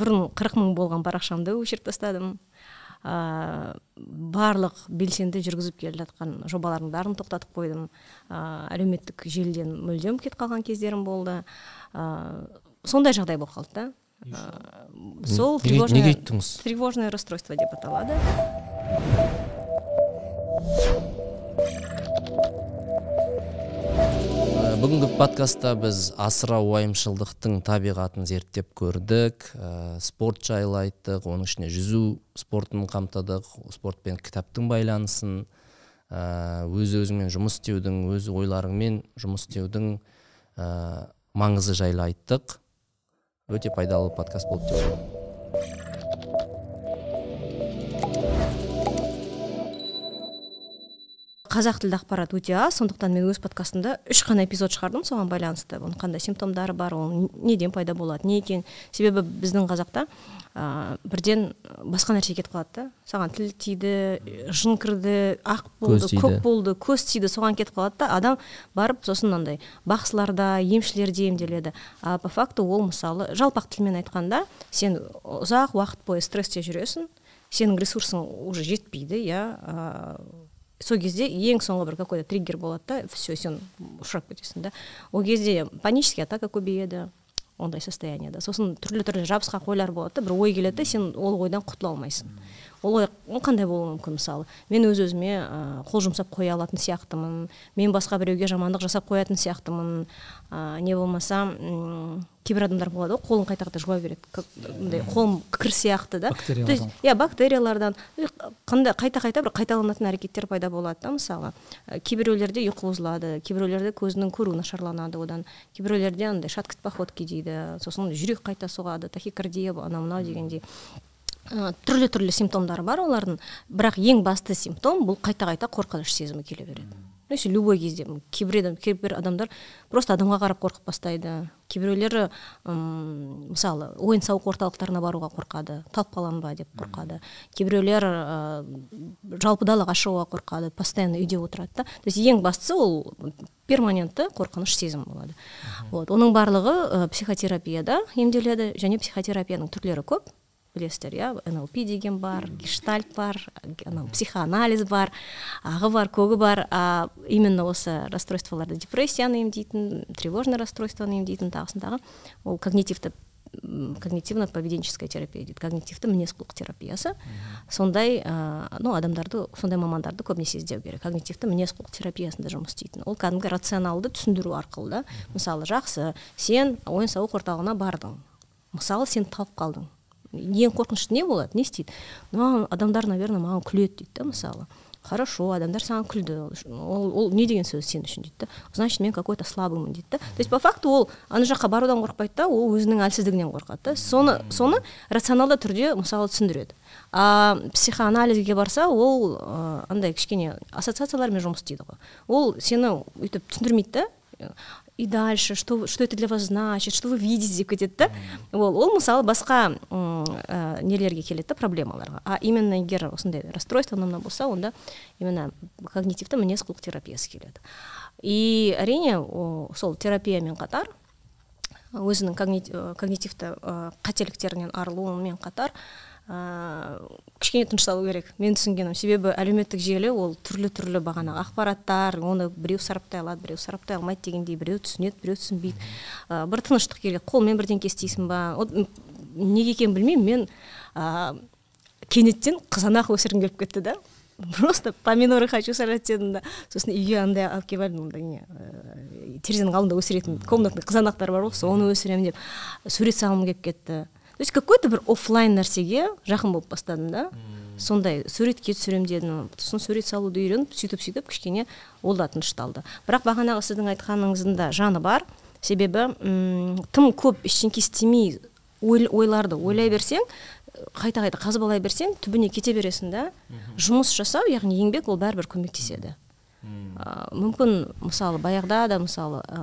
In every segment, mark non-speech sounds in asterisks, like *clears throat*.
бұрын қырық мың болған парақшамды өшіріп тастадым. Ә, барлық белсенді жүргізіп келе жатқан жобалардың бәрін тоқтатып қойдым. Ә, әлеуметтік желіден мүлдем кетіп қалған кездерім болды. Ә, сондай жағдай болып қалды да. Ә, сол тревожное расстройство деп аталады. Бүгінгі подкастта біз асыра уайымшылдықтың табиғатын зерттеп көрдік ә, спорт жайлы айттық оның ішінде жүзу спортын қамтыдық спортпен кітаптың байланысын ә, өз өзіңмен жұмыс істеудің өз ойларыңмен жұмыс істеудің ә, маңызы жайлы айттық. Өте пайдалы подкаст болды деп қазақ тілді ақпарат өте аз сондықтан мен өз подкастымда үш қана эпизод шығардым соған байланысты оның қандай симптомдары бар ол неден пайда болады не екен. Себебі біздің қазақта ә, бірден басқа нәрсе кетіп қалады да. Саған тіл тиді жын кірді ақ болды көк болды көз тиді соған кетіп қалады да. Адам барып сосын мынандай бақсыларда емшілерде емделеді. А по факту ол мысалы жалпақ тілмен айтқанда сен ұзақ уақыт бойы стрессте жүресің сенің ресурсың уже жетпейді иә сол кезде ең соңғы бір какой то триггер болады да все сен ұшырап кетесің да. Ол кезде панический атака көбейеді ондай состояниеда сосын түрлі түрлі жабысқақ ойлар болады да бір ой келеді сен ол ойдан құтыла алмайсың. Ол ой қандай болуы мүмкін мысалы? Мен өз өзіме ә, қол жұмсап қоя алатын сияқтымын. Мен басқа біреуге жамандық жасап қоятын сияқтымын. Ә, не болмаса кейбір адамдар болады ғой қолын қайта қайта жуа береді. Мындай қолым кір сияқты да. То есть иә бактериялардан. Қандай қайта қайта бір қайталанатын әрекеттер пайда болады да мысалы. Кейбіреулерде ұйқы бұзылады кейбіреулерде көзінің көруі нашарланады одан. Кейбіреулерде андай шаткость походки дейді. Сосын жүрек қайта соғады тахикардия анау мынау дегендей. Түрлі түрлі симптомдары бар олардың. Бірақ ең басты симптом бұл қайта қайта қорқыныш сезімі келе береді. Вообще любой кезде кейбір кейбір адамдар просто адамға қарап қорқып бастайды. Кейбіреулері мысалы ойын сауық орталықтарына баруға қорқады талып қаламын ба деп қорқады. Кейбіреулер ә, жалпы далаға шығуға қорқады постоянно үйде отырады да. То есть ең бастысы ол перманентті қорқыныш сезім болады. Вот оның барлығы ә, психотерапияда емделеді және психотерапияның түрлері көп. Білесіздер иә нлп деген бар гештальт бар анау психоанализ бар ағы бар көгі бар. А именно осы расстройстволарды депрессияны емдейтін тревожный расстройствоны емдейтін тағысын тағы ол когнитивті когнитивно поведенческая терапия дейді. Когнитивті мінез құлық терапиясы сондай ә, ну адамдарды сондай мамандарды көбінесе іздеу керек. Когнитивті мінез құлық терапиясында жұмыс істейтін. Ол кәдімгі рационалды түсіндіру арқылы да мысалы жақсы сен ойын сауық орталығына бардың. Мысалы сен талып қалдың. Ең қорқынышты не болады? Не істейді? Адамдар наверное маған күледі дейді да мысалы. Хорошо адамдар саған күлді. Ол, ол не деген сөз сен үшін дейді да? Значит мен какой то слабыймын дейді да? То есть по факту ол ана жаққа барудан қорықпайды да ол өзінің әлсіздігінен қорқады да. Соны соны рационалды түрде мысалы түсіндіреді. А психоанализге барса ол андай кішкене ассоциациялармен жұмыс істейді ғой. Ол сені өйтіп түсіндірмейді да. И дальше что что это для вас значит что вы видите кетеді да? Ол ол мысалы басқа ә, нелерге келеді да проблемаларға а именно егер осындай расстройство мына болса онда именно когнитивті мінез құлық терапиясы келеді и әрине сол терапиямен қатар өзінің когнитивті қателіктерінен арылуымен қатар кішкене тынышталу керек. Мен түсінгенім себебі әлеуметтік желі ол түрлі түрлі бағанағы ақпараттар оны біреу сараптай алады біреу сараптай алмайды дегендей біреу түсінеді біреу түсінбейді. Ә, бір тыныштық керек. Қолмен бірдеңке істейсің ба? Неге екенін білмеймін. Мен ә, кенеттен қызанақ өсіргім келіп кетті да. Просто помидоры хочу сажать дедім да. Сосын үйге андай алып келіп алдым мындай не терезенің алдында өсіретін комнатный қызанақтар бар ғой соны өсіремін деп сурет салғым келіп кетті. То есть какой то бір офлайн нәрсеге жақын болып бастадым да. Сондай суретке түсіремін дедім сосын сурет салуды үйреніп сөйтіп сөйтіп кішкене ол да тынышталды. Бірақ бағанағы сіздің айтқаныңыздың да жаны бар. Себебі м тым көп ештеңке істемей ойларды ойлай берсең қайта қайта қазбалай берсең түбіне кете бересің да. Жұмыс жасау яғни еңбек ол бәрібір көмектеседі. Ә, мүмкін мысалы баяғыда да мысалы ә,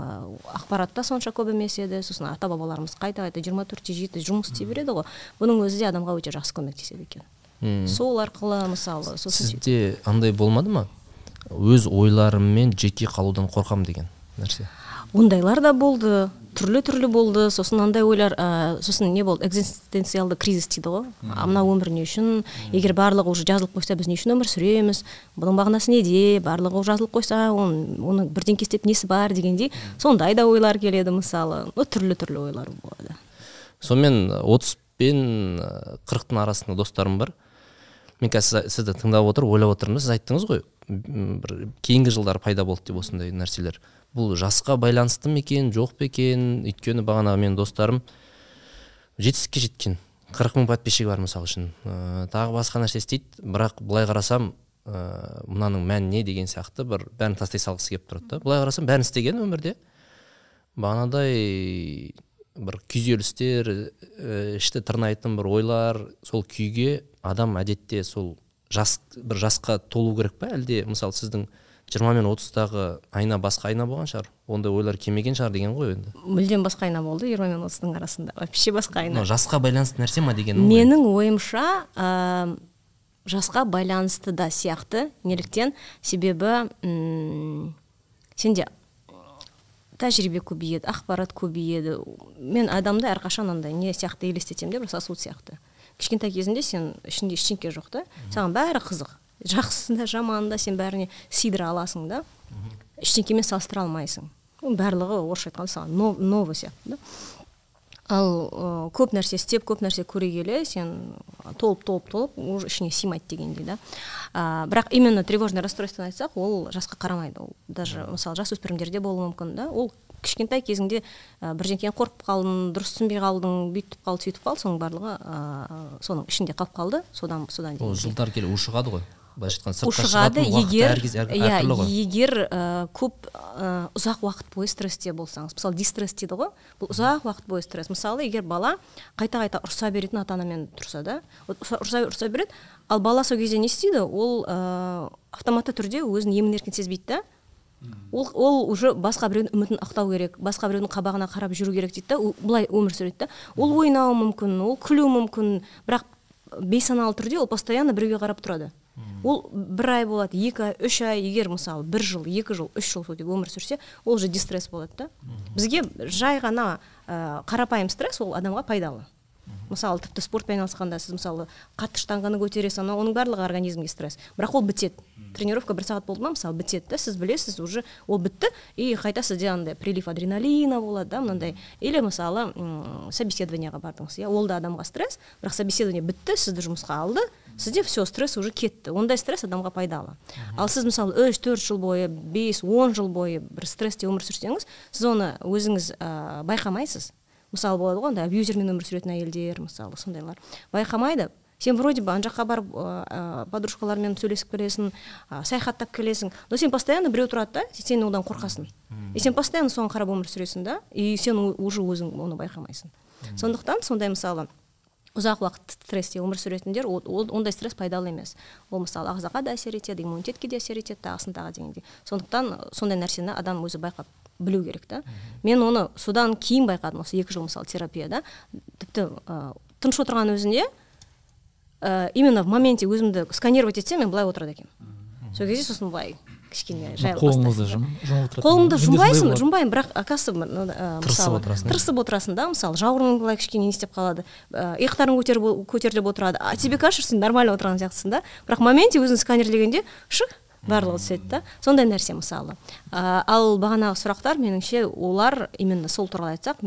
ақпарат та сонша көп емес еді. Сосын ата бабаларымыз қайта қайта жиырма төрт те жеті жұмыс істей береді ғой. Бұның өзі де адамға өте жақсы көмектеседі екен. Үм. сол арқылы мысалы сосын сізде андай болмады ма? Өз ойларыммен жеке қалудан қорқамын деген нәрсе? Ондайлар да болды. Түрлі түрлі болды. Сосын андай ойлар ә, сосын не болды? Экзистенциалды кризис дейді ғой. Мына өмір не үшін? Егер барлығы уже жазылып қойса біз не үшін өмір сүреміз? Бұның мағынасы неде? Барлығы жазылып қойса оның оның бірдеңке істеп несі бар дегендей сондай да ойлар келеді мысалы. Ну түрлі түрлі ойлар болады. Сонымен отыз пен қырықтың арасында достарым бар. Мен қазір сізді тыңдап отырып ойлап отырмын сіз айттыңыз ғой бір кейінгі жылдары пайда болды деп осындай нәрселер. Бұл жасқа байланысты ма екен жоқ па екен? Өйткені бағанағы менің достарым жетістікке жеткен. Қырық мың подписчигі бар мысалы үшін. Ә, тағы басқа нәрсе істейді. Бірақ былай қарасам ә, мынаның мәні не деген сияқты бір бәрін тастай салғысы келіп тұрады да. Былай қарасам бәрін істеген өмірде. Бағанадай бір күйзелістер ә, ішті тырнайтын бір ойлар сол күйге адам әдетте сол жас бір жасқа толу керек па әлде? Мысалы сіздің жиырма мен отыздағы айна басқа айна болған шығар. Ондай ойлар келмеген шығар деген ғой енді. Мүлдем басқа айна болды жиырма мен отыздың арасында. Вообще басқа айна. Жасқа байланысты нәрсе ма деген менің ойымша ә, жасқа байланысты да сияқты неліктен. Себебі м сенде тәжірибе көбейеді ақпарат көбейеді. Мен адамды әрқашан андай не сияқты елестетемін де бір сосуд сияқты. Кішкентай кезінде сен ішінде ештеңке жоқ та. Саған бәрі қызық. Жақсысы да жаманы да сен бәріне сыйдыра аласың да. Ештеңкемен салыстыра алмайсың. Барлығы орысша айтқанда саған новый сияқты. Да ал ә, көп нәрсе істеп көп нәрсе көре келе сен толып толып толып уже ішіңе сыймайды дегендей да. Ә, бірақ именно тревожный расстройствоны айтсақ ол жасқа қарамайды. Ол даже мысалы жасөспірімдерде болуы мүмкін да. Ол кішкентай кезіңде ә, бірдеңкені қорқып қалдың дұрыс түсінбей қалдың бүйтіп қалды сөйтіп қалды соның барлығы ә, соның ішінде қалып қалды содан содан ол жылдар келе ушығады ғой. Былайша айтқанда ушығады егер иә егер ә, көп ә, ұзақ уақыт бойы стрессте болсаңыз мысалы дистресс дейді ғой бұл ұзақ уақыт бойы стресс. Мысалы егер бала қайта қайта ұрса беретін ата анамен тұрса да ұрса, ұрса береді ал бала сол кезде не істейді? Ол ә, автоматты түрде өзін емін еркін сезбейді да. Ол ол уже басқа біреудің үмітін ақтау керек басқа біреудің қабағына қарап жүру керек дейді да. Былай өмір сүреді да. Ол ойнауы мүмкін ол күлуі мүмкін бірақ бейсаналы түрде ол постоянно біреуге қарап тұрады. Ол бір ай болады екі ай үш ай егер мысалы бір жыл екі жыл үш жыл сөйтіп өмір сүрсе ол уже дистресс болады да. Бізге жай ғана ә, қарапайым стресс ол адамға пайдалы. Мысалы тіпті спортпен айналысқанда сіз мысалы қатты штанганы көтересіз анау оның барлығы организмге стресс. Бірақ ол бітеді. Тренировка бір сағат болды ма? Мысалы бітеді да сіз білесіз уже ол бітті и қайта сізде андай прилив адреналина болады да мынандай. Или мысалы собеседованиеға бардыңыз иә? Ол да адамға стресс бірақ собеседование бітті сізді жұмысқа алды сізде все стресс уже кетті. Ондай стресс адамға пайдалы ал сіз мысалы үш төрт жыл бойы бес он жыл бойы бір стрессте өмір сүрсеңіз сіз оны өзіңіз ә, байқамайсыз. Мысалы болады ғой андай абьюзермен өмір сүретін әйелдер мысалы сондайлар. Байқамайды. Сен вроде бы ана жаққа барып ә, подружкалармен сөйлесіп келесің ә, саяхаттап келесің но сен постоянно біреу тұрады да сен одан қорқасың. И сен постоянно соған қарап өмір сүресің да и сен уже өзің оны байқамайсың. Сондықтан сондай мысалы ұзақ уақыт стрессте өмір сүретіндер ол, ондай стресс пайдалы емес. Ол мысалы ағзаға да әсер етеді иммунитетке де әсер етеді тағысын тағы дегендей сондықтан сондай нәрсені адам өзі байқап білу керек та. Мен оны содан кейін байқадым осы екі жыл мысалы терапияда. Тіпті ә, тыныш отырған өзінде ә, именно в моменте өзімді сканировать етсем мен былай отырады екенмін сол кезде сосын былай кішкене қолыңызды жұмып қолыңды жұмбайсың жұмбаймын бірақ оказывается мысалы тырысып отырасың да мысалы жауырының былай кішкене не істеп қалады. Иықтарың көтеріліп отырады. А тебе кажется сен нормально отырған сияқтысың да? Бірақ моменте өзің сканерлегенде шық барлығы түседі да. Сондай нәрсе мысалы. Ә, ал бағанағы сұрақтар меніңше олар именно сол туралы айтсақ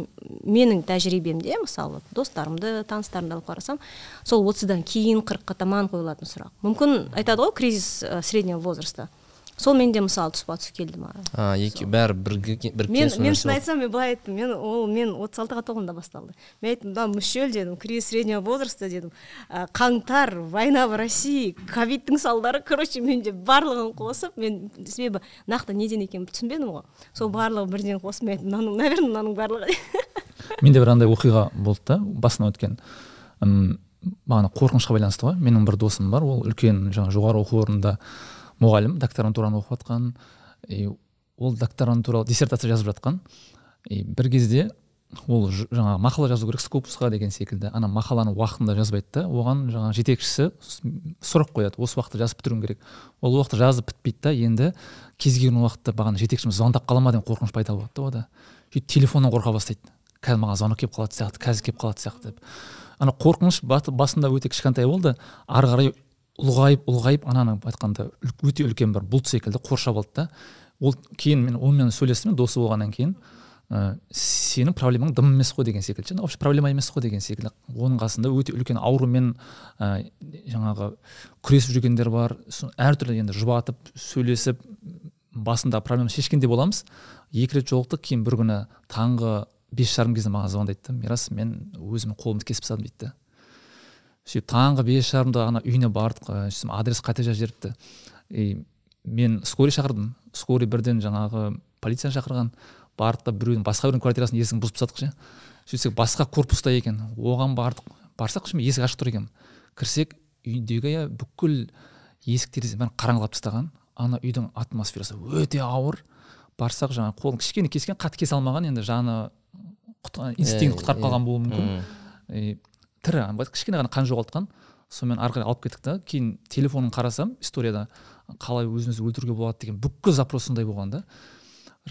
менің тәжірибемде мысалы достарымды таныстарымды алып қарасам сол отыздан кейін қырыққа таман қойылатын сұрақ. Мүмкін айтады ғой кризис среднего возраста. Сол менде мысалы тұспа тұс келді маған екі бәрі бірге мен мен шын айтсам мен былай айттым. Мен ол мен отыз алтыға толғанда басталды. Мен айттым мына мүшел дедім кризис среднего возраста дедім. Қаңтар война в россии ковидтің салдары короче менде барлығын қосып мен себебі нақты неден екенін түсінбедім ғой. Сол барлығы бірден қосып мен айттым мынаның наверное мынаның барлығы *laughs* менде бір андай оқиға болды да басынан өткен бағана қорқынышқа байланысты ғой. Менің бір досым бар ол үлкен жаңағы жоғары оқу орнында мұғалім докторантураны оқып жатқан и ол докторантура диссертация жазып жатқан. И бір кезде ол жаңағы мақала жазу керек скопусқа деген секілді. Ана мақаланы уақытында жазбайды да оған жаңағы жетекшісі сұрақ қояды. Осы уақытта жазып бітіруің керек. Ол уақытта жазып бітпейді да енді кез келген уақытта бағана жетекшіміз звондап қала ма деген қорқыныш пайда болады да ода сөйтіп телефоннан қорқа бастайды. Қазір маған звонок келіп қалатын сияқты қазір келіп қалатын сияқты деп. Ана қорқыныш басында өте кішкентай болды. Ары қарай ұлғайып ұлғайып ананы айтқанда өте үлкен бір бұлт секілді қоршап алды да. Ол кейін мен онымен сөйлестім досы болғаннан кейін ә, сенің проблемаң дым емес қой деген секілді. Вообще проблема емес қой деген секілді. Оның қасында өте үлкен аурумен ә, жаңағы күресіп жүргендер бар әртүрлі енді жұбатып сөйлесіп басында проблема шешкен де боламыз екі рет жолықтық кейін бір күні таңғы бес жарым кезде маған звондайды да мирас мен өзімнің қолымды кесіп тастадым дейді сөйтіп таңғы бес жарымда ана үйіне бардық адрес қате жазып жіберіпті. И мен скорый шақырдым. Скорый бірден жаңағы полицияны шақырған бардық та біреудің басқа біреудің квартирасының есігін бұзып тастадық ше. Сөйтсек басқа корпуста екен. Оған бардық. Барсақ ше есік ашық тұр екен. Кірсек үйдегі бүкіл есік терезе бәрін қараңғылап тастаған. Ана үйдің атмосферасы өте ауыр. Барсақ жаңағы қолын кішкене кескен қатты кесе алмаған енді жаны инстинкт құтқарып қалған болуы мүмкін. Тірі кішкене ғана қан жоғалтқан. Сонымен ары қарай алып кеттік та. Кейін телефонын қарасам историяда қалай өзін өзі өлтіруге болады деген бүкіл запрос сондай болған да.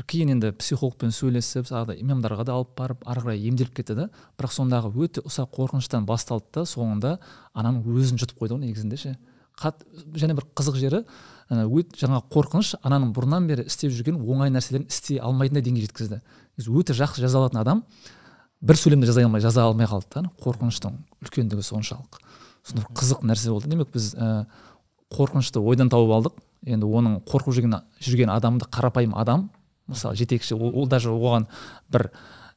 Кейін енді психологпен сөйлесіп жаңағыдай имамдарға да алып барып ары қарай емделіп кетті да. Бірақ сондағы өте ұсақ қорқыныштан басталды да. Соңында ананың өзін жұтып қойды ғой негізінде ше. Қат және бір қызық жері жаңағы қорқыныш ананың бұрыннан бері істеп жүрген оңай нәрселерін істей алмайтындай деңгейге жеткізді. Өте жақсы жаза алатын адам. Бір сөйлемде жаза алмай жаза алмай қалды да қорқыныштың үлкендігі соншалық. Сондай қызық нәрсе болды. Демек біз ә, қорқынышты ойдан тауып алдық. Енді оның қорқып жүрген жүрген адамды қарапайым адам мысалы жетекші ол, ол даже оған бір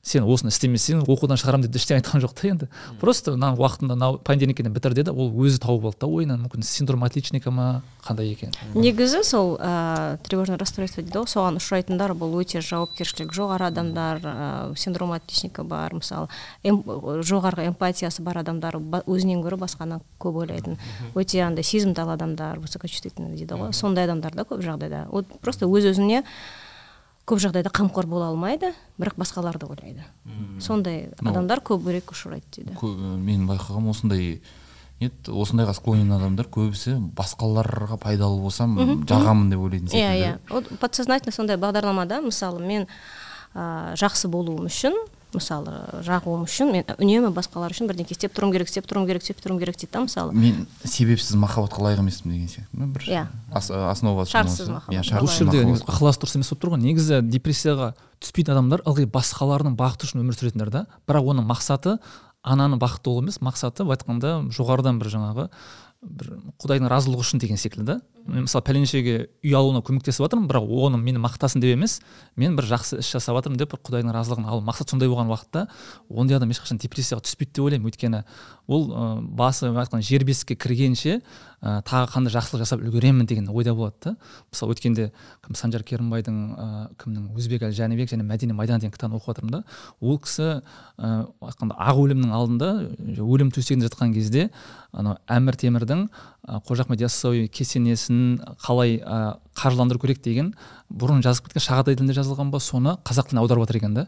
сен осыны істемесең оқудан шығарамын деп ештеңе айтқан жоқ та енді просто мына уақытында мынау понедельникке бітір деді ол өзі тауып алды да. Ойынан мүмкін синдром отличника ма қандай екен? Негізі сол ә, тревожное расстройство дейді ғой. Соған ұшырайтындар бұл өте жауапкершілігі жоғары адамдар ә, синдром отличника бар мысалы эм, жоғарғы эмпатиясы бар адамдар өзінен гөрі басқаны көп ойлайтын. Өте андай сезімтал адамдар высокочувствительный дейді ғой. Сондай адамдар да көп жағдайда. Вот просто өз өзіне көп жағдайда қамқор бола алмайды бірақ басқаларды ойлайды. Сондай адамдар көбірек ұшырайды дейді. мен байқағаным осындай нет осындайға склонен адамдар көбісі басқаларға пайдалы болсам жағамын деп ойлайтын иә иә. Подсознательно сондай бағдарламада мысалы мен ә, жақсы болуым үшін мысалы жағуым үшін мен үнемі басқалар үшін бірдеңке істеп тұруым керек істеп тұруым керек істеп тұруым керек дейді да мысалы. Мен себепсіз махаббатқа лайық емеспін деген сияқты бір? Иә. Основа шартсыз махаббат. Бұл жерде ықылас дұрыс емес болып тұр ғой. Негізі депрессияға түспейтін адамдар ылғи басқалардың бақыты үшін өмір сүретіндер да. Бірақ оның мақсаты ананың бақытты болу емес мақсаты былай айтқанда жоғарыдан бір жаңағы бір құдайдың разылығы үшін деген секілді. да мен мысалы пәленшеге үй алуына көмектесіп жатырмын бірақ оны мені мақтасын деп емес мен бір жақсы іс жасап жатырмын деп бір құдайдың разылығын ал мақсат сондай болған уақытта ондай адам ешқашан депрессияға түспейді деп ойлаймын. Өйткені ол ә, басы айтқан жер бесікке кіргенше ә, тағы қандай жақсылық жасап үлгеремін деген ойда болады да. Мысалы өткенде кім санжар керімбайдың ә, кімнің өзбек әлі жәнібек және мәдина майдан деген кітабын оқып жатырмын да. Ол кісі ә, айтқанда ақ өлімнің алдында өлім төсегінде жатқан кезде анау әмір темірдің қожа ахмет яссауи кесенесін қалай ә, қаржыландыру керек деген бұрын жазып кеткен шағатай тілінде жазылған ба соны қазақ тіліне аударып жатыр екен да.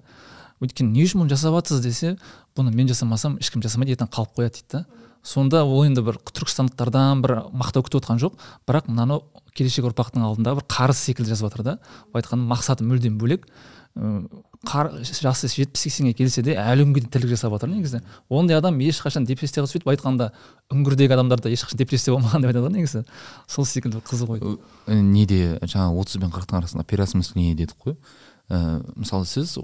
Өйткені не үшін бұны жасап жатсыз десе бұны мен жасамасам ешкім жасамайды ертең қалып қояды дейді да. Сонда ол енді бір түркістандықтардан бір мақтау күтіп отқан жоқ. Бірақ мынаны келешек ұрпақтың алдында бір қарыз секілді жазып жатыр да. Былай айтқанда мақсаты мүлдем бөлек. Қар, жасы жетпіс сексенге келсе де әлі күнге дейін тірлік жасап жатыр негізі. Ондай адам ешқашан депрессияға түспейді былай айтқанда үңгірдегі адамдарда ешқашан депрессия болмаған деп айтады ғой негізі. Сол секілді қызық ой неде жаңағы отыз бен қырықтың арасында переосмысление дедік қой? Ә, мысалы сіз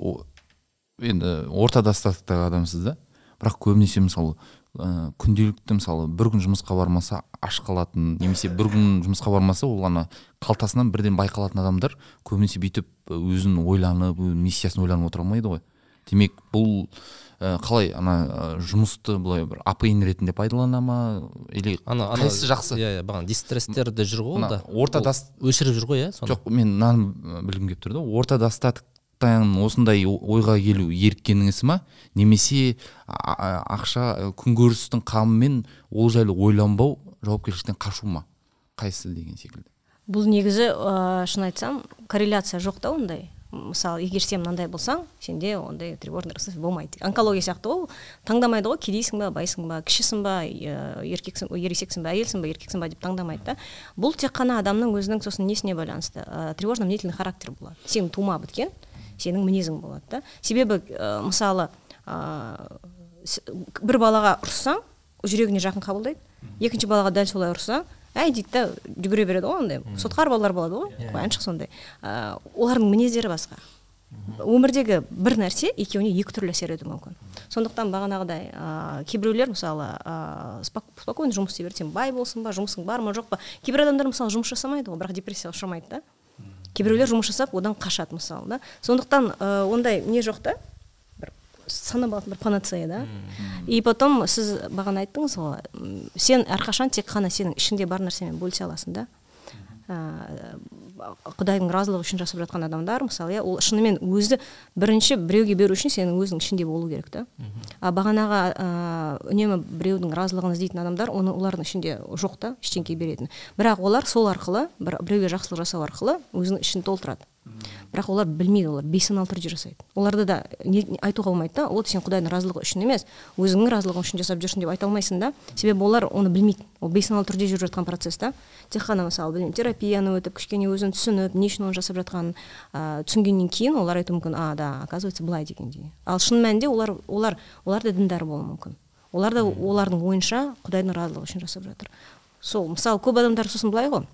енді ортада статустағы адамсыз да бірақ көбінесе мысалы ә, күнделікті мысалы бір күн жұмысқа бармаса аш қалатын немесе бір күн жұмысқа бармаса ол ана қалтасынан бірден байқалатын адамдар көбінесе бүйтіп өзін ойланып миссиясын ойланып отыра алмайды ғой. Демек бұл ә, қалай ана жұмысты былай бір апн ретінде пайдалана ма? Или ана қайсысы жақсы? иә иә бағана дистрестерде жүр ғой ол да ортада өшіріп жүр ғой иә жоқ мен мынаны білгім келіп тұр да. Ортада осындай ойға келу еріккеніңіз ма? Немесе ақша күнкөрістің қамымен ол жайлы ойланбау жауапкершіліктен қашу ма? Қайсысы деген секілді. Бұл негізі ә, шын айтсам корреляция жоқ та ондай. Мысалы егер сен мынандай болсаң сенде ондай тревожный расстройство болмайды. Онкология сияқты ғой таңдамайды ғой. Кедейсің ба байсың ба кішісің ба ә, еркексің ересексің ба әйелсің ба еркексің ба деп таңдамайды да. Бұл тек қана адамның өзінің сосын несіне байланысты? Ә, тревожно мнительный характер болады. Сенің тума біткен сенің мінезің болады да. Себебі ә, мысалы ә, бір балаға ұрыссаң жүрегіне жақын қабылдайды. Екінші балаға дәл солай ұрыссаң әй дейді да жүгіре береді ғой андай сотқар балалар болады ғой. Қояншық сондай. Ә, олардың мінездері басқа. Өмірдегі бір нәрсе екеуіне екі түрлі әсер етуі мүмкін. Сондықтан бағанағыдай ә, кейбіреулер мысалы ә, спокойно жұмыс істей береді. Сен бай болсың ба жұмысың бар ма жоқ па? Кейбір адамдар мысалы жұмыс жасамайды ғой бірақ депрессияға ұшырамайды да. Кейбіреулер жұмыс жасап одан қашады мысалы да. Сондықтан ә, ондай не жоқ та? Бір санап алатын бір панацея да. И потом сіз бағана айттыңыз ғой сен әрқашан тек қана сенің ішіңде бар нәрсемен бөлісе аласың да. Ә, құдайдың разылығы үшін жасап жатқан адамдар мысалы иә ол шынымен өзі бірінші біреуге беру үшін сенің өзің ішінде болу керек та. А бағанағы ә, үнемі біреудің разылығын іздейтін адамдар оны олардың ішінде жоқ та ештеңке беретін. Бірақ олар сол арқылы бір біреуге жақсылық жасау арқылы өзінің ішін толтырады. Бірақ олар білмейді олар бейсаналы түрде жасайды. Оларды да не, айтуға болмайды да вот сен құдайдың разылығы үшін емес өзіңнің разылығың үшін жасап жүрсің деп айта алмайсың да. Себебі олар оны білмейді. Ол бейсаналы түрде жүріп жатқан процесс та. Тек қана мысалы білмеймін терапияны өтіп кішкене өзін түсініп не үшін оны жасап жатқанын ә, түсінгеннен кейін олар айтуы мүмкін а да оказывается былай дегендей. Ал шын мәнінде олар олар олар да діндар болуы мүмкін. Олар да олардың ойынша құдайдың разылығы үшін жасап жатыр. Сол мысалы көп адамдар сосын былай ғой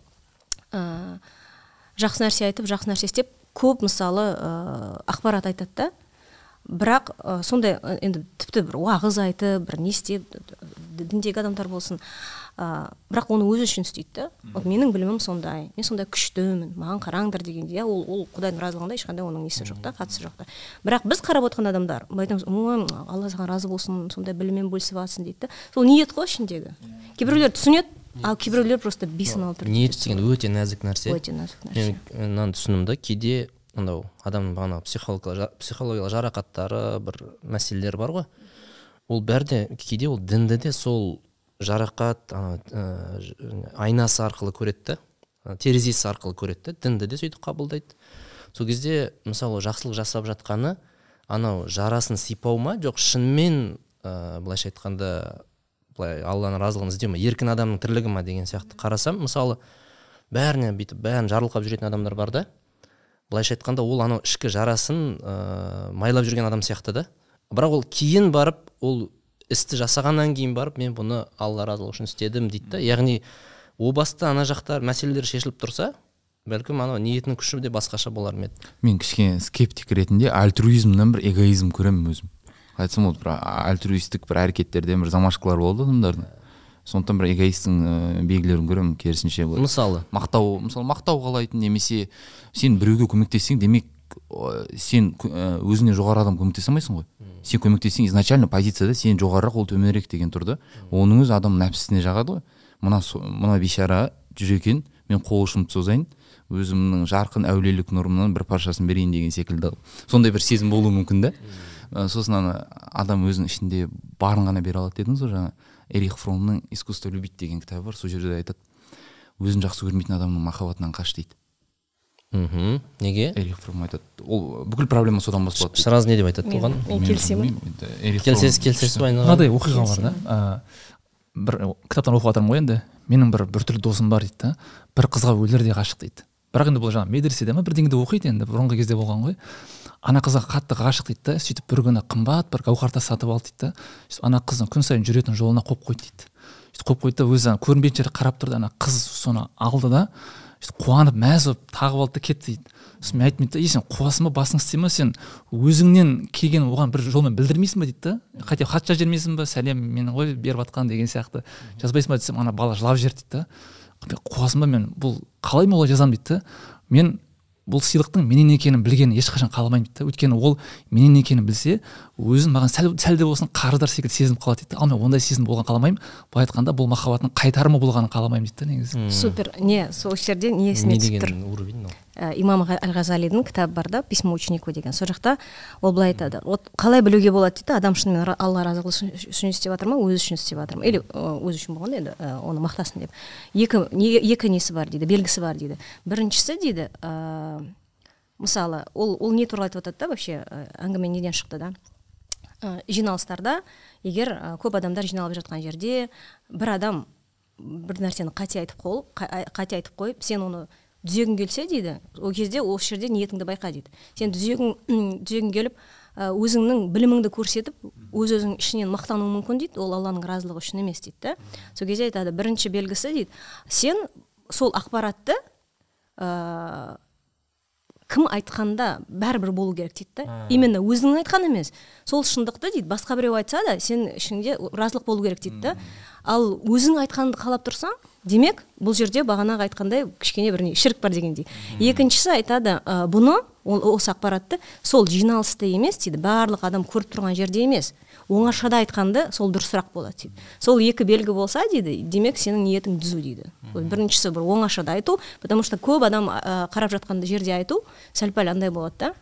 ә, жақсы нәрсе айтып жақсы нәрсе істеп көп мысалы ә, ақпарат айтады да. Бірақ ә, сондай енді тіпті бір уағыз айтып бір не істеп діндегі адамдар болсын. Ә, бірақ оны өзі үшін істейді да. Вот менің білімім сондай. Мен сондай күштімін маған қараңдар дегендей иә ол ол құдайдың разылығында ешқандай оның несі жоқ та қатысы жоқ та. Бірақ біз қарап отырған адамдар былай айтамыз ой алла саған разы болсын сондай біліммен бөлісіп жатрсың дейді да. Сол ниет қой ішіндегі? Кейбіреулер түсінеді ал кейбіреулер просто бейсаналы түрде ниет деген өте нәзік нәрсе. Өте нәзік нәрсе. мен мынаны түсіндім да кейде анау адамның бағанағы психологиялық психологиялық жарақаттары бір мәселелері бар ғой. Ол бәрі де кейде ол дінді де сол жарақат ана ә, айнасы арқылы көреді да терезесі арқылы көреді да дінді де сөйтіп қабылдайды. Сол кезде мысалы жақсылық жасап жатқаны анау жарасын сипау ма жоқ шынымен ә, былайша айтқанда былай алланың разылығын іздеу ма еркін адамның тірлігі ма деген сияқты қарасам мысалы бәріне бүйтіп бәрін жарылқап жүретін адамдар бар да. Былайша айтқанда ол анау ішкі жарасын ә, майлап жүрген адам сияқты да. Бірақ ол кейін барып ол істі жасағаннан кейін барып мен бұны алла разылығы үшін істедім дейді да. Яғни о баста ана жақтар мәселелер шешіліп тұрса бәлкім анау ниетінің күші де басқаша болар ма еді. Мен кішкене скептик ретінде альтруизмнан бір эгоизм көремін өзім. Айтсам болады бір альтруистік бір әрекеттерден бір замашкалар болады адамдардың. Сондықтан бір эгоисттің ә, белгілерін көремін керісінше былай. Мысалы? Мақтау мысалы мақтау қалайтын немесе сен біреуге көмектессең демек сен ә, өзіңнен жоғары адам көмектесе алмайсың ғой. Сен көмектессең изначально позицияда сен жоғарырақ ол төменірек деген тұр да оның өзі адам нәпсісіне жағады ғой. Мына мына бейшара жүр екен мен қол ұшымды созайын өзімнің жарқын әулиелік нұрымнан бір паршасын берейін деген секілді. Сондай бір сезім болуы мүмкін да Ә, сосын ана адам өзінің ішінде барын ғана бере алады дедіңіз ғой жаңа. Эрих фромның искусство любить деген кітабы бар сол жерде айтады. Өзін жақсы көрмейтін адамның махаббатынан қаш дейді. Мхм. Неге? Эрих фром айтады. Ол бүкіл проблема содан басталады шыраз не деп айтады оған? мен келісемін. келісесіз келісесіз ба мынадай оқиға бар да. Ә, бір кітаптан оқып жатырмын ғой енді. Менің бір біртүрлі досым бар дейді да. Бір қызға өлердей ғашық дейді. Бірақ енді бұл жаңағы медреседе ма бірдеңеде оқиды енді бұрынғы кезде болған ғой. Ана қызға қатты ғашық дейді да сөйтіп бір күні қымбат бір гауһар тас сатып алды дейді да сөйтіп ана қыздың күн сайын жүретін жолына қойып қойды дейді. Сөйтіп қойып қойды да өзі көрінбейтін жерге қарап тұрды ана қыз соны алды да сөйтіп қуанып мәз болып тағып алды да кетті дейді. Сосын мен айттым дейді да ей сен қуасың ба басың істей ма сен өзіңнен келген оған бір жолмен білдірмейсің ба дейді да. Хотя хат жазып жібермейсің ба сәлем мен ғой беріп жатқан деген сияқты. Жазбайсың ба десем ана бала жылап жіберді дейді да. Қуасың ба мен бұл қалай мен олай жазамын дейді да. Мен бұл сыйлықтың менен екенін білгенін ешқашан қаламаймын дейді да. Өйткені ол менен екенін білсе өзін маған сәл, сәл де болсын қарыздар секілді сезініп қалады дейді. Ал мен ондай сезім болған қаламаймын. былай айтқанда бұл махаббаттың қайтарымы болғанын қаламаймын дейді да негізі. Супер. Не сол жерде не есіме түсіп тұр? уровень ә, имам әл ғазалидің кітабы бар да письмо ученику деген. Сол жақта ол былай айтады. Вот қалай білуге болады? дейді да адам шынымен алла разылығы үшін- істеп жатыр ма өзі үшін істеп жатыр ма? Или өзі үшін болғанда енді ә, оны мақтасын деп екі не- екі несі бар дейді белгісі бар дейді. Біріншісі дейді ә, мысалы ол ол не туралы айтып жатады да вообще әңгіме неден шықты да? Ә, жиналыстарда егер ә, көп адамдар жиналып жатқан жерде бір адам бір нәрсені қате айтып қа- қате айтып қойып сен оны түзегің келсе дейді ол кезде осы жерде ниетіңді байқа дейді. Сен түзегің түзегің келіп ә, өзіңнің біліміңді көрсетіп өз өзің ішінен мақтануың мүмкін дейді ол алланың разылығы үшін емес дейді да. Сол кезде айтады бірінші белгісі дейді сен сол ақпаратты ә, кім айтқанда бәрібір болу керек дейді да. Именно өзің айтқан емес. Сол шындықты дейді басқа біреу айтса да сен ішіңде разылық болу керек дейді да. Ал өзің айтқанды қалап тұрсаң демек бұл жерде бағанағы айтқандай кішкене бір не шірк бар дегендей. Екіншісі айтады ә, бұны ол осы ақпаратты сол жиналыста емес дейді барлық адам көріп тұрған жерде емес оңашада айтқанды сол дұрысырақ болады дейді. Сол екі белгі болса дейді демек сенің ниетің түзу дейді. Біріншісі бір оңашада айту потому что көп адам ә, қарап жатқанды жерде айту сәл пәл андай болады да.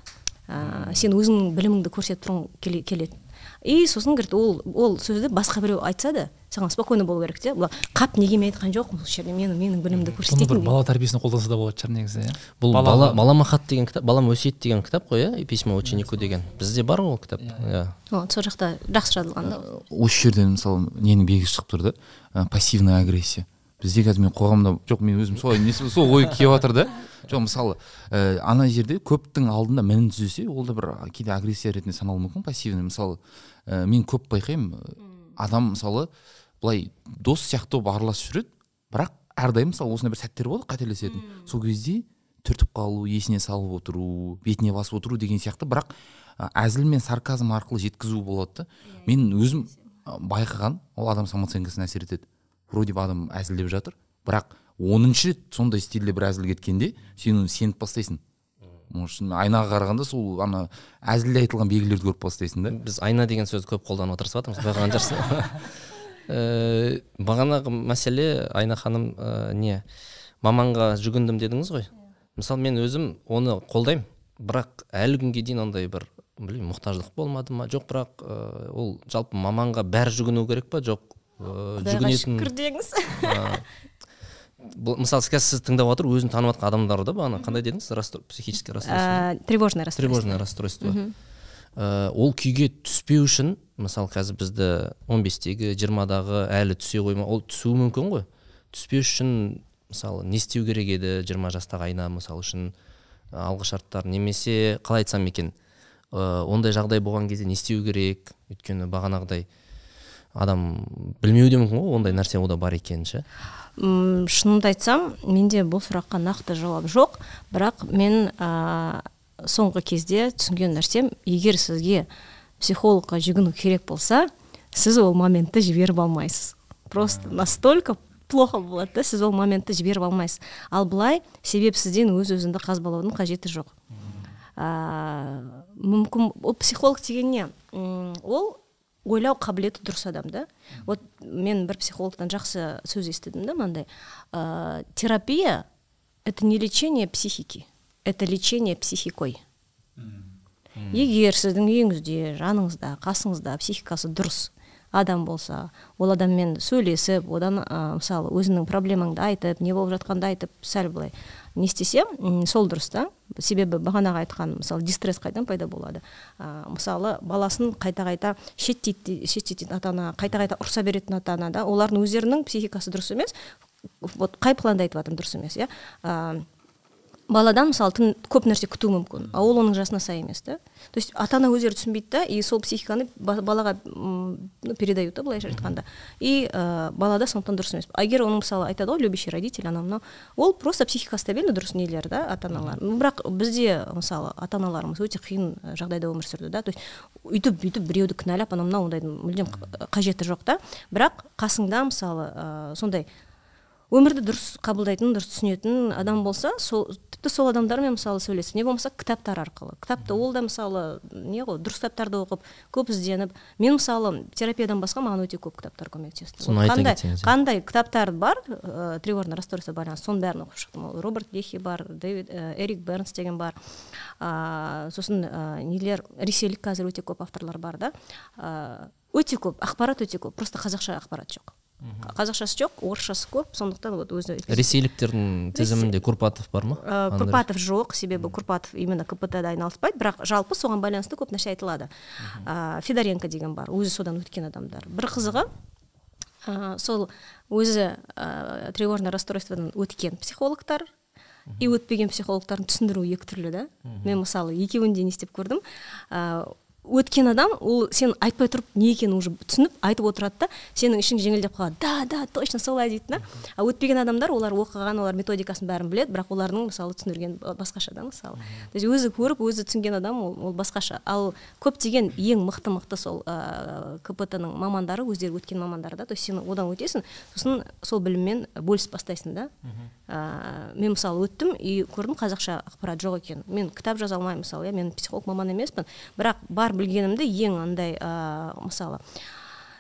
Ә, сен өзіңнің біліміңді көрсетіп тұрғың келе- келеді и сосын говорит ол ол сөзді басқа біреу айтса да саған спокойно болу керек те. Былай қап неге мен айтқан жоқпын осы жерде менің менің білімімді бұны бір көрсетейін бала тәрбиесіне қолданса да болатын шығар негізі иә? Бұл бала балама хат деген кітап балам өсиет деген кітап қой иә? Письма ученику деген. Бізде бар ғой ол кітап иә О, сол жақта жақсы жазылған да осы жерден мысалы ненің белгісі шығып тұр да? Ә, пассивная агрессия. Бізде қазір мен қоғамда жоқ мен өзім солай несі сол ой келіп жатыр да. Жоқ мысалы ә, ана жерде көптің алдында мінін түзесе ол да бір кейде агрессия ретінде саналуы мүмкін пассивный. Мысалы ә, мен көп байқаймын ә, адам мысалы былай дос сияқты болып араласып жүреді бірақ әрдайым мысалы осындай бір сәттер болады қателесетін. Сол кезде түртіп қалу есіне салып отыру бетіне басып отыру деген сияқты. Бірақ ә, әзіл мен сарказм арқылы жеткізу болады да. Мен өзім ә, байқаған ол адам самооценкасына әсер етеді. Вроде бы адам әзілдеп жатыр. Бірақ оныншы рет сондай стильде бір әзіл кеткенде сен оны сеніп бастайсың. Может айнаға қарағанда сол ана әзілде айтылған белгілерді көріп бастайсың да. Біз айна деген сөзді көп қолданып тырысып жатырмыз байқаған шығарсың бағанағы *laughs* мәселе айна ханым ә, не маманға жүгіндім дедіңіз ғой? Мысалы мен өзім оны қолдаймын. Бірақ әлі күнге дейін ондай бір білмеймін мұқтаждық болмады ма? Жоқ бірақ ә, ол жалпы маманға бәрі жүгіну керек па жоқ. Құдайға жүгінетін шүкір деңіз бұл- мысалы қазір сіз тыңдап отыр өзін танып жатқан адамдар да бағана қандай дедіңіз? Психическое расстройство. Ә, тревожное расстройство. Тревожное расстройство. Ә, ол күйге түспеу үшін мысалы қазір бізді 15-тегі жиырмадағы әлі түсе қойма ол түсуі мүмкін ғой. Түспеу үшін мысалы не істеу керек еді жиырма жастағы айна мысалы үшін алғы шарттар немесе қалай айтсам екен? Ондай жағдай болған кезде не істеу керек өйткені бағанағыдай. Адам білмеуі де мүмкін ғой ондай нәрсе ода бар екенін ше? М, шынымды айтсам менде бұл сұраққа нақты жауап жоқ. Бірақ мен ә, соңғы кезде түсінген нәрсем егер сізге психологқа жүгіну керек болса сіз ол моментті жіберіп алмайсыз. Просто настолько плохо болады да сіз ол моментті жіберіп алмайсыз. Ал былай себепсізден өз өзіңді қазбалаудың қажеті жоқ. Ә, мүмкін ол психолог деген не М, ол ойлау қабілеті дұрыс адам да. Вот мен бір психологтан жақсы сөз естідім да мынандай. Ә, терапия это не лечение психики это лечение психикой. Егер сіздің үйіңізде жаныңызда қасыңызда психикасы дұрыс адам болса ол адаммен сөйлесіп одан ә, мысалы өзіңнің проблемаңды айтып не болып жатқанды айтып сәл былай не істесе сол дұрыс та. Себебі бағанағы айтқан мысалы дистресс қайдан пайда болады? Ә, мысалы баласын қайта қайта шеттейді шеттейтін ата ана қайта қайта ұрса беретін ата ана да олардың өздерінің психикасы дұрыс емес. Вот қай планда айтып жатырмын дұрыс емес иә? Баладан мысалы көп нәрсе күту мүмкін. А ол оның жасына сай емес да то есть ата ана өздері түсінбейді да и сол психиканы ба- балаға ну, передают да былайша айтқанда. И ә, балада сондықтан дұрыс емес. А егер оның мысалы айтады ғой любящий родитель анау мынау ол просто психика стабильный дұрыс нелер да ата аналар бірақ бізде мысалы ата аналарымыз өте қиын ә, жағдайда өмір сүрді да. То есть өйтіп бүйтіп біреуді кінәлап анау мынау ондайдың мүлдем қ- қажеті жоқ та бірақ қасыңда мысалы ә, сондай өмірді дұрыс қабылдайтын дұрыс түсінетін адам болса сол тіпті сол адамдармен мысалы сөйлесіп не болмаса кітаптар арқылы. Кітапты ол да мысалы не ғой дұрыс кітаптарды оқып көп ізденіп. Мен мысалы терапиядан басқа маған өте көп кітаптар көмектесті. Соны айта қандай қандай кітаптар бар ә, тревожный расстройство байланысты соның бәрін оқып шықтым. Ол роберт лехи бар дэвид ә, эрик бернс деген бар. Ә, сосын ә, нелер ресейлік қазір өте көп авторлар бар да. Ә, өте көп ақпарат өте көп просто қазақша ақпарат жоқ. Қазақшасы жоқ орысшасы көп сондықтан вот өзі ресейліктердің тізімінде курпатов бар ма? Ә, курпатов жоқ себебі курпатов именно кпт да айналыспайды. Бірақ жалпы соған байланысты көп нәрсе айтылады ә, федоренко деген бар өзі содан өткен адамдар. Бір қызығы ә, сол өзі ә, тревожное расстройстводан өткен психологтар и өтпеген психологтардың түсіндіруі екі түрлі да. Мен мысалы екеуін де не істеп көрдім. Ә, өткен адам ол сен айтпай тұрып не екенін уже түсініп айтып отырады да сенің ішің жеңілдеп қалады. Да да точно солай дейді да. А өтпеген адамдар олар оқыған олар методикасын бәрін біледі бірақ олардың мысалы түсіндірген басқаша да мысалы. То есть өзі көріп өзі түсінген адам ол, ол басқаша. Ал көптеген ең мықты мықты сол ә, кпт ның мамандары өздері өткен мамандары да то есть сен одан өтесің сосын сол біліммен бөлісіп бастайсың да. Ә, мен мысалы өттім и көрдім қазақша ақпарат жоқ екен. Мен кітап жаза алмаймын мысалы иә мен психолог маман емеспін. Бірақ бар білгенімді ең андай ә, мысалы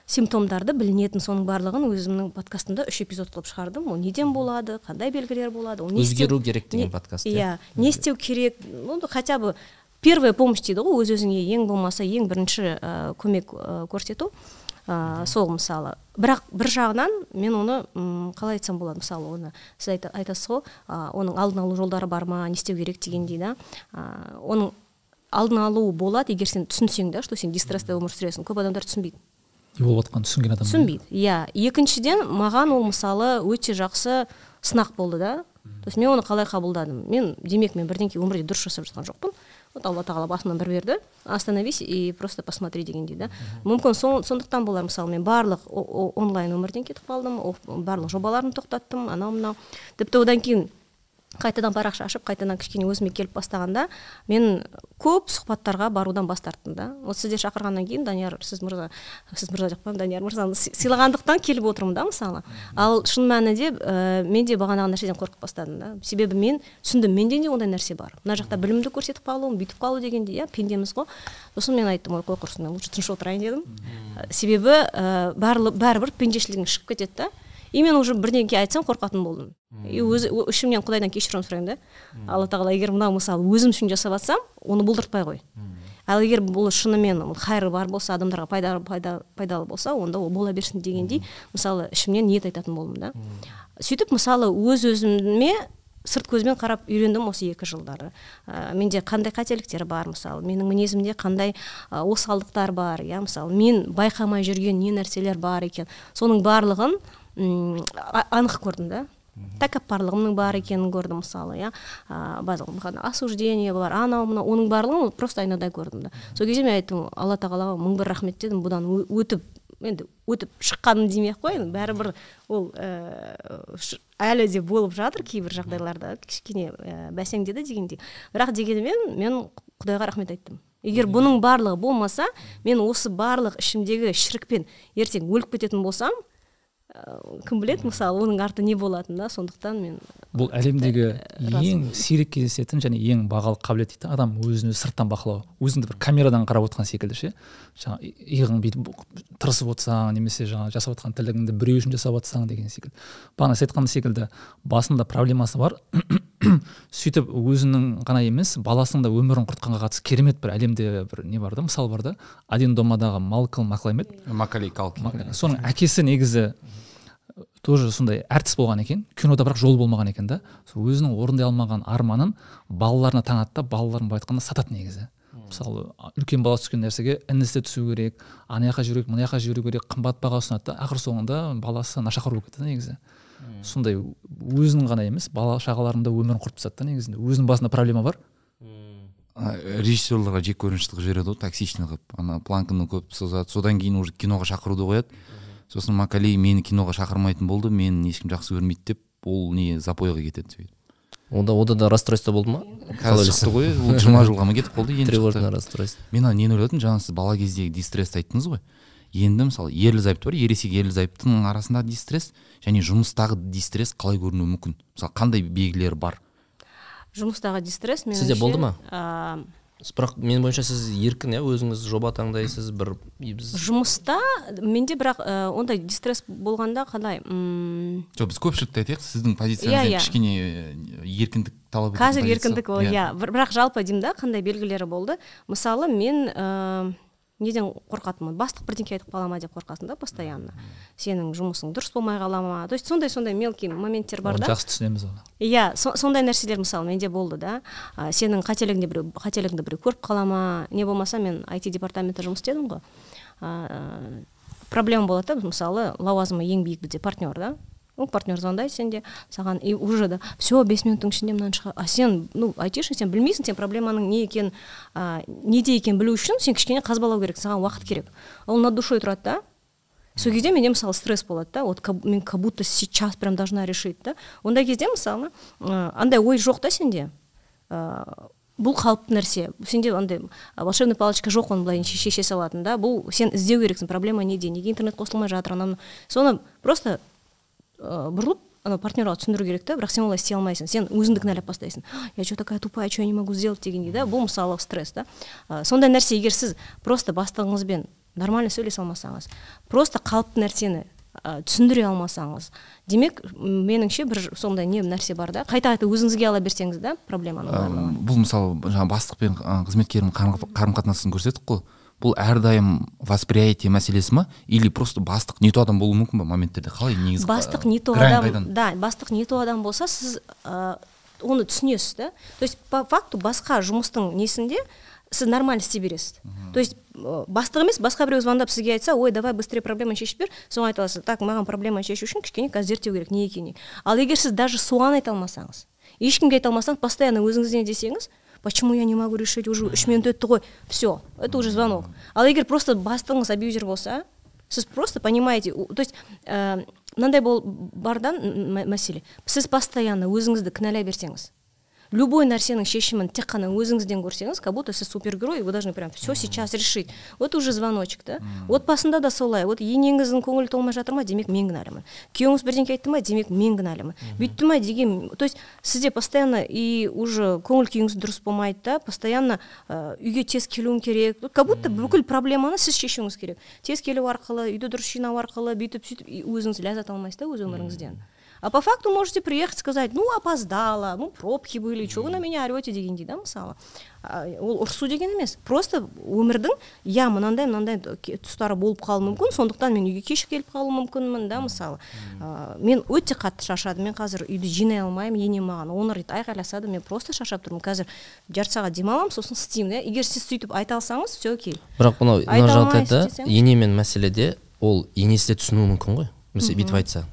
симптомдарды білінетін соның барлығын өзімнің подкастымда үш эпизод қылып шығардым. Ол неден болады қандай белгілер болады ол өзгеру керек деген подкаст иә? не істеу керек? Ну хотя бы первая помощь дейді ғой өз өзіңе ең болмаса ең бірінші ә, көмек ә, көрсету. Ә, сол мысалы. Бірақ бір жағынан мен оны м, қалай айтсам болады мысалы оны сіз айта, айтасыз ғой ә, оның алдын алу жолдары бар ма не істеу керек дегендей да ә, оның алдын алу болады. егер сен түсінсең да что сен дистресста өмір сүресің көп адамдар түсінбейді. Не болып жатқанын түсінген адам түсінбейді. иә екіншіден маған ол мысалы өте жақсы сынақ болды да. То есть мен оны қалай қабылдадым? Мен демек мен бірдеңке өмірде дұрыс жасап жатқан жоқпын. Вот алла тағала басымнан бір берді. Остановись и просто посмотри дегендей да. Мүмкін сол- сондықтан болар. Мысалы мен барлық онлайн өмірден кетіп қалдым барлық жобаларымды тоқтаттым анау мынау. Тіпті одан кейін қайтадан парақша ашып қайтадан кішкене өзіме келіп бастағанда мен көп сұхбаттарға барудан бас тарттым да. Вот сіздер шақырғаннан кейін данияр сіз мырза сіз мырза деп қоямын данияр мырзаны сыйлағандықтан келіп отырмын да мысалы. Ал шын мәнінде ә, мен де бағанағы нәрседен қорқып бастадым да. Себебі мен түсіндім менде де ондай нәрсе бар. Мына жақта білімді көрсетіп қалу бүйтіп қалу дегендей иә пендеміз ғой. Сосын мен айттым ой қой құрсын лучше тыныш отырайын дедім. Себебі ә, барлы- бәрібір пендешілігің шығып кетеді да. И мен уже бірдеңке айтсам қорқатын болдым. И өзі ішімнен құдайдан кешірім сұраймын да. Алла тағала егер мынау мысалы өзім үшін жасап жатсам оны бұлдыртпай қой. Ал егер бұл шынымен ол хайры бар болса адамдарға пайда, пайда, пайдалы болса онда ол бола берсін дегендей мысалы ішімнен ниет айтатын болдым да. Сөйтіп мысалы өз өзіме сырт көзбен қарап үйрендім осы екі жылдары. Ә, менде қандай қателіктер бар мысалы менің мінезімде қандай ә, осалдықтар бар иә мысалы мен байқамай жүрген не нәрселер бар екен. Соның барлығын анық көрдім да. Тәкаппарлығымның бар екенін көрдім мысалы иә. Барлығы осуждение бар анау мынау оның барлығын просто айнадай көрдім да. Сол кезде мен айттым алла тағалаға мың бір рахмет дедім бұдан өтіп енді өтіп шыққаным демей ақ қояйын. Бәрібір ол ә, әлі де болып жатыр кейбір жағдайларда кішкене ә, бәсеңдеді дегендей. Бірақ дегенмен мен құдайға рахмет айттым. Егер бұның барлығы болмаса мен осы барлық ішімдегі шірікпен ертең өліп кететін болсам кім біледі мысалы оның арты не болатынын да сондықтан мен бұл әлемдегі ең сирек кездесетін және ең бағалы қабілет дейді да, адам өзін өзі сырттан бақылау өзіңді бір камерадан қарап отырған секілді ше. Жаңа иығың бүйтіп тырысып отырсаң немесе жаңа жасап жатқан тірлігіңді біреу үшін жасап жатсаң деген секілді. Бағана сіз айтқан секілді басында проблемасы бар. *clears throat* сөйтіп өзінің ғана емес баласының да өмірін құртқанға қатысты керемет бір әлемде бір не бар да мысал бар да один домадағы малкольм маклайм еді макалей калкин соның әкесі негізі тоже сондай әртіс болған екен. Кинода бірақ жол болмаған екен да. Сол өзінің орындай алмаған арманын балаларына таңады да балаларын былай айтқанда сатады негізі. Мысалы үлкен бала түскен нәрсеге інісі түсу керек ана жаққа жүру керек мына жаққа жүру керек қымбат баға ұсынады да ақыр соңында баласы нашақор болып кетеді да негізі. Сондай өзінің ғана емес бала шағаларының да өмірін құртып тастады да негізінде. Өзінің басында проблема бар. Режиссерларға жек қылып жібереді ғой токсичный қылып. Ана планканы көп созады. Содан кейін уже киноға шақыруды қояды. Сосын макалей мені киноға шақырмайтын болды мені ешкім жақсы көрмейді деп ол не запойға кетеді сөйтіп. Онда ода да расстройство болды ма? Қазір шықты ғой ол жиырма жылға ма кетіп қалды енді тревожное шықты. расстройство. Мен ана нені ойладым? Жаңа сіз бала кездегі дистрессті айттыңыз ғой. Енді мысалы ерлі зайыпты бар ересек ерлі зайыптының арасындағы дистресс және жұмыстағы дистресс қалай көрінуі мүмкін? Мысалы қандай белгілері бар? Жұмыстағы дистресс меніңше Сізде болды ма? бірақ менің бойынша сіз еркін иә? Өзіңіз жоба таңдайсыз бір біз жұмыста менде бірақ ә, ондай дистресс болғанда қалай м, жоқ біз көпшілікті айтайық сіздің позицияңызда Иә, иә. кішкене э, еркіндік талап қазір еркіндік ол иә. бір- бірақ жалпы деймін да қандай белгілері болды? Мысалы мен ә, неден қорқатынмын бастық бірдеңке айтып қала ма деп қорқасың да постоянно. Сенің жұмысың дұрыс болмай қала ма? То есть сондай сондай мелкий моменттер бар да. жақсы түсінеміз оны. Иә со- сондай нәрселер мысалы менде болды да. Сенің қателігіңде біреу қателігіңді біреу көріп қала ма? Не болмаса мен IT департаментте жұмыс істедім ғой. Проблема болады да мысалы лауазымы ең биік бізде партнер да. Ну партнер звондайды сенде саған и уже да все бес минуттың ішінде мынаны шығар а сен ну айтишник сен білмейсің сен проблеманың не екенін а, неде екенін білу үшін сен кішкене қазбалау керек саған уақыт керек. Ол над душой тұрады да. Сол кезде менде мысалы стресс болады да. Вот мен как будто сейчас прям должна решить да. Ондай кезде мысалы ә, андай ой жоқ та сенде. Ә, бұл қалыпты нәрсе. Сенде андай волшебный палочка жоқ оны былай ше- шеше салатын да. Бұл сен іздеу керексің проблема неде неге интернет қосылмай жатыр анау соны просто ә, бұрылып анау партнерға түсіндіру керек та бірақ сен олай істей алмайсың сен өзіңді кінәлап бастайсың я че такая тупая че я не могу сделать дегендей да бұл мысалы стресс да Ә, сондай нәрсе егер сіз просто бастығыңызбен нормально сөйлесе алмасаңыз просто қалыпты нәрсені ә, түсіндіре алмасаңыз демек меніңше бір сондай не нәрсе бар да қайта қайта өзіңізге ала берсеңіз да проблеманы бұл мысалы жаңағы бастық пен ы, қызметкердің қарым қатынасын көрсеттік қой. Бұл әрдайым восприятие мәселесі ма? Или просто бастық не то адам болуы мүмкін ба моменттерде? Қалай негізі бастық не то адам да бастық не то адам болса сіз ә, оны түсінесіз да то есть по факту басқа жұмыстың несінде сіз нормально істей бересіз. То есть ә, бастық емес басқа біреу звондап сізге айтса ой давай быстрее проблеманы шешіп бер соған айта аласыз. Так маған проблеманы шешу үшін кішкене қазір зерттеу керек не екенін ал егер сіз даже соған айта алмасаңыз ешкімге айта алмасаңыз постоянно өзіңізден десеңіз почему я не могу решить уже? Үш минут өтті ғой все это уже звонок ал егер просто бастығыңыз абьюзер болса сіз просто понимаете то есть ә, мынандай бол бар да м- м- мәселе сіз постоянно өзіңізді кінәлай берсеңіз любой нәрсенің шешімін тек қана өзіңізден көрсеңіз как будто сіз супергерой и вы должны прям все сейчас решить. Вот уже звоночек да? Отбасында да солай. Вот енеңіздің көңілі толмай жатыр ма демек мен кінәлімін күйеуіңіз бірдеңке айтты ма демек мен кінәлімін бүйтті ма деген то есть сізде постоянно и уже көңіл күйіңіз дұрыс болмайды да постоянно ә, үйге тез келуің керек. Как будто бүкіл проблеманы сіз шешуіңіз керек. Тез келу арқылы үйді дұрыс жинау арқылы бүйтіп сөйтіп өзіңіз ләззат алмайсыз да өз өміріңізден. А по факту можете приехать сказать ну опоздала ну пробки были что вы на меня орете дегендей да мысалы ол ұрысу деген емес просто өмірдің иә мынандай мынандай тұстары болып қалуы мүмкін сондықтан мен үйге кеш келіп қалуым мүмкінмін да мысалы А, мен өте қатты шаршадым. Мен қазір үйді жинай алмаймын енем маған он рет айқайласа да мен просто шаршап тұрмын. Қазір жарты сағат демаламын сосын істеймін да. Егер сіз сөйтіп айта алсаңыз все окей. Бірақ мынау мына жағдайда мәселеде ол енесі де түсінуі мүмкін ғой. Мысалы бүйтіп айтса.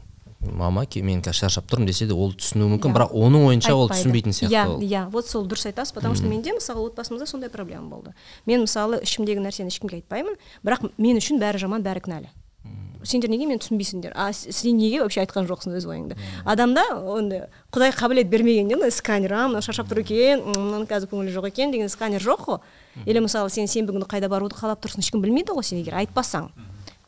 Мама мен қазір шаршап тұрмын десе де ол түсінуі мүмкін Иә. бірақ оның ойынша ол түсінбейтін сияқты иә ол. иә вот сол дұрыс айтасыз потому что менде мысалы отбасымызда сондай проблема болды. Мен мысалы ішімдегі нәрсені ешкімге айтпаймын бірақ мен үшін бәрі жаман бәрі кінәлі. Сендер неге мені түсінбейсіңдер? А сен неге вообще айтқан жоқсың өз ойыңды? Адамда ондай құдай қабілет бермеген андай сканер а мынау шаршап тұр екен мынаның қазір көңілі жоқ екен деген сканер жоқ қой. Или мысалы сен сенбі күні қайда баруды қалап тұрсың ешкім білмейді ғой сен егер айтпасаң.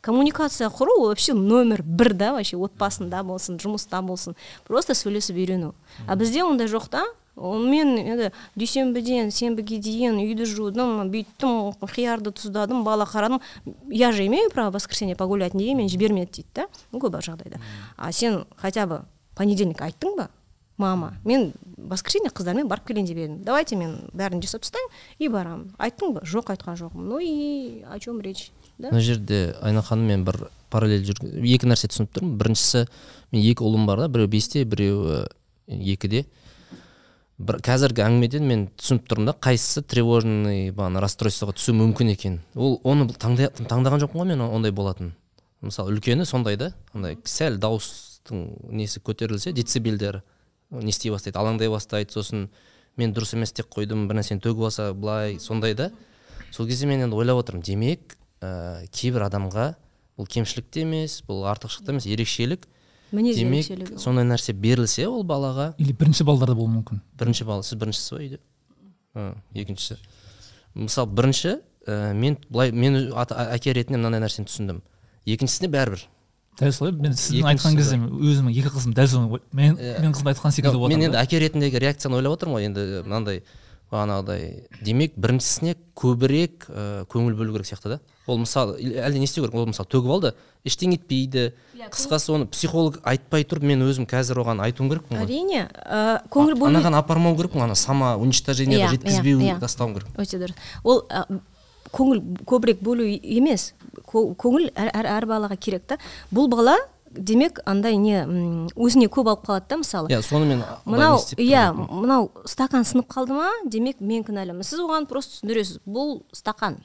Коммуникация құру ол вообще номер бір да вообще отбасында болсын жұмыста болсын. Просто сөйлесіп үйрену. А бізде ондай жоқ та. Мен енді дүйсенбіден сенбіге дейін үйді жудым бүйттім қиярды тұздадым бала қарадым. Я же имею право в воскресенье погулять? Неге мені жібермеді дейді да. Ну көп жағдайда. А сен хотя бы понедельник айттың ба мама? Мен воскресенье қыздармен барып келейін деп едім. Давайте мен бәрін жасап тастаймын и барамын. Айттың ба? Жоқ айтқан жоқпын. Ну и о чем речь? Да. мына жерде айна ханым мен бір параллель жүр екі нәрсе түсініп тұрмын. Біріншісі мен екі ұлым бар да біреу бесте біреуі екіде. Бір қазіргі әңгімеден мен түсініп тұрмын да қайсысы тревожный бағана расстройствоға түсуі мүмкін екен. Ол оны таңдай, таңдаған жоқпын ғой мен ондай болатын. Мысалы үлкені сондай да андай сәл дауыстың несі көтерілсе децибелдері не істей бастайды алаңдай бастайды сосын. Мен дұрыс емес деп қойдым бір нәрсені төгіп алса былай сондай да. Сол кезде мен енді ойлап отырмын демек ә, кейбір адамға бұл кемшілік те емес бұл артықшылық та емес ерекшелік. Мінез демек сондай нәрсе берілсе ол балаға или бірінші балдарда болуы мүмкін? Бірінші бала сіз біріншісіз ба үйде? Екіншісі. Мысалы бірінші ә, мен былай мен ата- әке ретінде мынандай нәрсені түсіндім. Екіншісіне бәрібір. Дәл солай мен сіздің айтқан кезде өзімнің екі қызым дәл солай мен Иә. мен қызым айтқан секілді мен болып енді әке ретіндегі реакцияны ойлап отырмын ғой енді мынандай бағанағыдай. Демек біріншісіне көбірек ә, көңіл бөлу керек сияқты да. Ол мысалы әлде не істеу керек? Ол мысалы төгіп алды ештеңе етпейді. Қысқасы оны психолог айтпай тұрып мен өзім қазір оған айтуым керекпін ғой әрине ә, көңіл бөлу анаған апармау керекпін ана самоуничтожениеға Иә, жеткізбеу иә, иә. тастауым керек. Өте дұрыс. Ол ә, көңіл көбірек бөлу емес. Көңіл әр, әр, әр балаға керек та. Бұл бала демек андай не өзіне көп алып қалады да мысалы. Иә сонымен мынау иә мынау стакан сынып қалды ма? Демек мен кінәлімін. Сіз оған просто түсіндіресіз. Бұл стакан.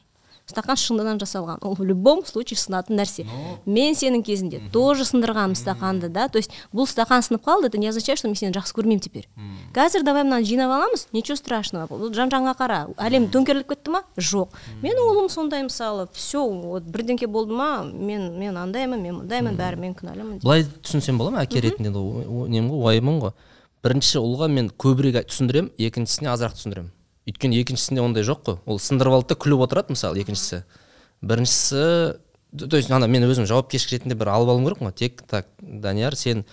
Стакан шыныдан жасалған. Ол в любом случае сынатын нәрсе. Мен сенің кезінде тоже сындырғанмын стаканды да. То есть бұл стакан сынып қалды это не означает что мен сені жақсы көрмеймін теперь. Қазір давай мынаны жинап аламыз ничего страшного. Бұл жан жағыңа қара. Әлем төңкеріліп кетті ма? Жоқ. Менің ұлым сондай мысалы все вот бірдеңке болды ма? Мен мен андаймын мен мындаймын бәрі мен кінәлімін былай түсінсем бола ма? Әке ретінде де о- о- нем ғой уайымың ғой. Бірінші ұлға мен көбірек түсіндіремін екіншісіне азырақ түсіндіремін. Өйткені екіншісінде ондай жоқ қой. Ол сындырып алады да күліп отырады мысалы екіншісі. Біріншісі то есть ана мен өзім жауапкершілік ретінде бір алып алуым керек қой. Тек так данияр сен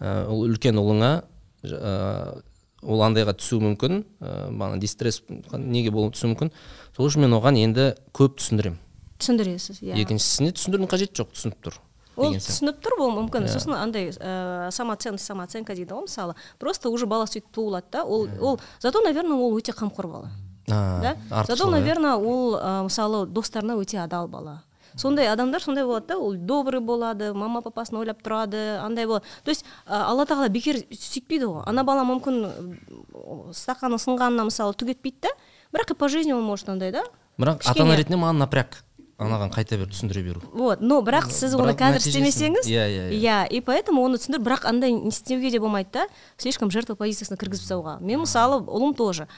ә, ол үлкен ұлыңа ж- ә, ол андайға түсуі мүмкін. Ә, бағана дистресс неге болуы түсуі мүмкін. Сол үшін мен оған енді көп түсіндіремін. Түсіндіресіз иә. Екіншісіне түсіндірудің қажеті жоқ түсініп тұр. Ол түсініп тұр ол мүмкін. Сосын андай ә, самоценность самооценка дейді ғой мысалы. Просто уже бала сөйтіп туылады да. Ол ол зато наверное ол өте қамқор бала. Да? зато иә. наверное ол ә, мысалы достарына өте адал бала. Сондай адамдар сондай болады да. Ол добрый болады мама папасын ойлап тұрады андай болады. То есть ә, алла тағала бекер сөйтпейді ғой. Ана бала мүмкін стақаны сынғанына мысалы түк етпейді да. Бірақ и по жизни он может андай да? Бірақ ата ана ретінде маған напряг. Анаған қайта бір түсіндіре беру. Вот но бірақ сіз оны қазір істемесеңіз иә, иә, иә. иә и поэтому оны түсіндір бірақ андай не істеуге де болмайды да слишком жертва позициясына кіргізіп тастауға. Мен мысалы ұлым тоже.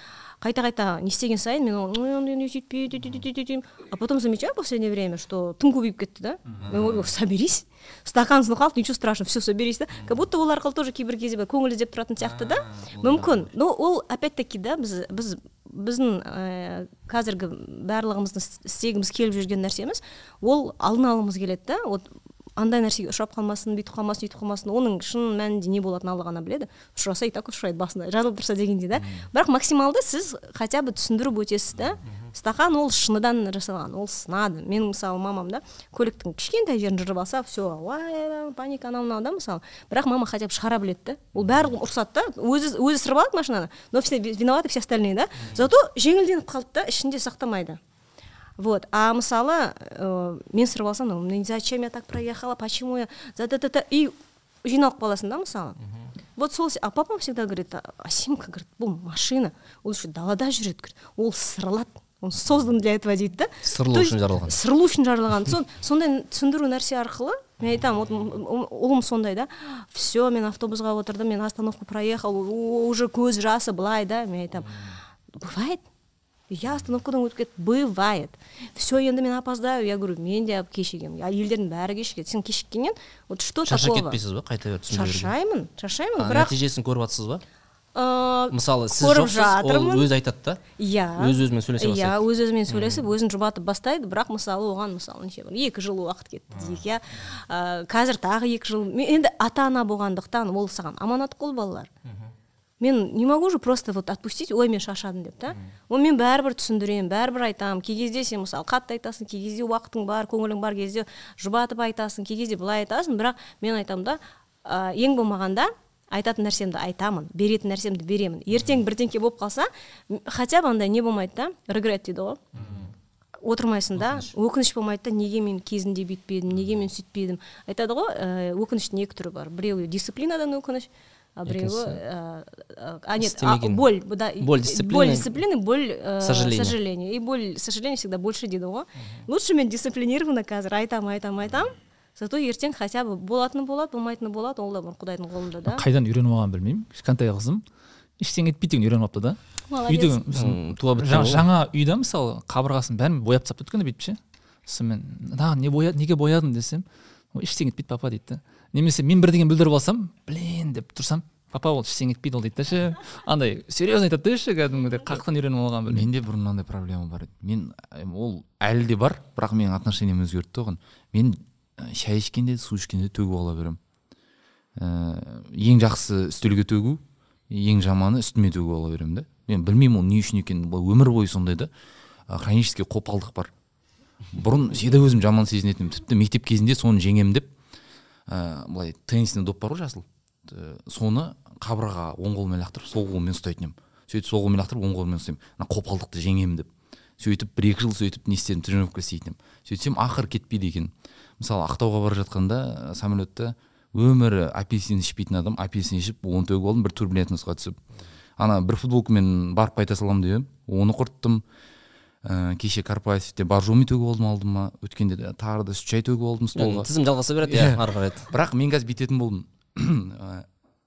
Қайта қайта не істеген сайын мен оған «Ой, ондай не сөйтпе сөйтіп, сөйтіп, сөйтіп». а потом замечаю в последнее время что тым көбейіп кетті да. Мен ойлаймын соберись. Стакан сынып қалды ничего страшного все соберись да. Как будто ол арқылы тоже кейбір кезде көңіл іздеп тұратын сияқты да. Мүмкін. но ол опять таки да біз біз біздің ә, қазіргі барлығымыздың іс- істегіміз келіп жүрген нәрсеміз ол алдын алғымыз келеді да. Вот андай нәрсеге ұшырап қалмасын бүйтіп қалмасын сөйтіп қалмасын оның шын мәнінде не болатынын алла ғана біледі. Ұшыраса и так ұшырайды басында жазылып тұрса дегендей да. Бірақ максималды сіз хотя бы түсіндіріп өтесіз да. Стақан ол шыныдан жасалған ол сынады. Мен мысалы мамам да көліктің кішкентай жерін жырып алса все уай паника анау мынау да мысалы. Бірақ мама хотя бы шығара біледі да. Ол барлығын ұрсады да. Өзі өзі сырып алады машинаны но все виноваты все остальные да. Зато жеңілденіп қалды да ішінде сақтамайды. Вот. А мысалы ә, мен сырып алсам ну, зачем я так проехала? Почему я? За та и жиналып қаласың да мысалы вот сол а папам всегда говорит «А- асимка говорит бұл машина ол еще далада жүреді говорит. Ол сырылады. Он создан для этого дейді да. Сырылу үшін жаралған. сырылу үшін жаралған. Сон- сондай түсіндіру нәрсе арқылы мен айтамын вот ұлым сондай да. Все мен автобусқа отырдым мен остановку проехал уже көз жасы былай да мен айтамын. Бывает я остановкадан өтіп кетті бывает все енді мен опоздаю я говорю мен де кешігемін елдердің бәрі кешігеді сен кешіккеннен вот что шаршап такого? кетпейсіз ба? Қайта беріп шаршаймын шаршаймын А, бірақ нәтижесін көріп жатсыз ба? Ыыы, мысалы сіз көріп жоқсыз ол жатырмын. өзі айтады да? Иә өз өзімен сөйлесе иә бастайды. өз өзімен сөйлесіп өзін жұбатып бастайды бірақ мысалы оған мысалы неше бір екі жыл уақыт кетті дейік иә қазір тағы екі жыл енді ата ана болғандықтан ол саған аманат қой балалар. Мен не могу же просто вот отпустить ой мен шаршадым деп та ол мен бәрібір түсіндіремін бәрібір айтамын кей кезде сен мысалы қатты айтасың кей кезде уақытың бар көңілің бар кезде жұбатып айтасың кей кезде былай айтасың. Бірақ мен айтамын да ә, ең болмағанда айтатын нәрсемді айтамын беретін нәрсемді беремін. Ертең бірдеңке болып қалса хотя бы андай не болмайды да регрет дейді ғой. Отырмайсың да өкініш. болмайды да неге мен кезінде бүйтпедім неге мен сөйтпедім айтады ғой ә, өкініштің екі түрі бар. Біреуі дисциплинадан өкініш біреуі ә, ә, а нет а, боль да, Боль дисциплины. боль дисциплины. боль ә, Сожаление. сожаление и боль сожаление всегда больше дейді ғой лучше мен дисциплинированно қазір айтамын айтамын айтамын зато ертең хотя бы болатыны болады болмайтыны болады ол да бір құдайдың қолында да. Қайдан үйреніп алғанын білмеймін. Кішкентай қызым. Ештеңе етпейді деген үйреніп алыпты да. Молодец. үйдің М, туа жаңа, үйде мысалы қабырғасын бәрін бояп тастапты өткенде бүйтіп ше сосын мен да не боя, неге боядың? десем ол ештеңе етпейді папа дейді да. Немесе мен бірдеңе бүлдіріп алсам блин деп тұрсам папа ол ештеңе етпейді ол дейді да ше андай серьезно айтады да ше кәдімгідей қаяқтан үйреніп алған білмеймін. Менде бұрын мынандай проблема бар еді. Мен ә, ол әлі де бар бірақ менің отношением өзгертті оған. Мен ә, шай ішкенде су ішкенде төгіп ала беремін. Ііі ең жақсы үстелге төгу ең жаманы үстіме төгіп ала беремін да мен білмеймін ол не үшін екенін бұл өмір бойы сондай да. Ә, хронический қопалдық бар. Бұрын всегда өзім жаман сезінетінмін. Тіпті мектеп кезінде соны жеңемін деп ә, былай теннисный доп бар ғой жасыл. Т- соны қабырғаға оң қолмен лақтырып сол қолмен ұстайтын едім. Сөйтіп сол қолмен лақтырып оң қолмен ұстаймын. Ана қопалдықты жеңемін деп. Сөйтіп бір екі жыл сөйтіп не істедім тренировка істейтін едім. Сөйтсем ақыры кетпейді екен. Мысалы ақтауға бара жатқанда ә, самолетта өмірі апельсин ішпейтін адам апельсин ішіп оны төгіп алдым бір турбулентностьқа түсіп. Ана бір футболкамен барып қайта саламын деп едім. Оны құрттым. Ә, кеше корпоративте боржоми төгіп алдым алдыма өткенде де тағы да сүт шай төгіп алдым столға тізім жалғаса береді иә ары қарай бірақ мен қазір бүйтетін болдым. *clears throat*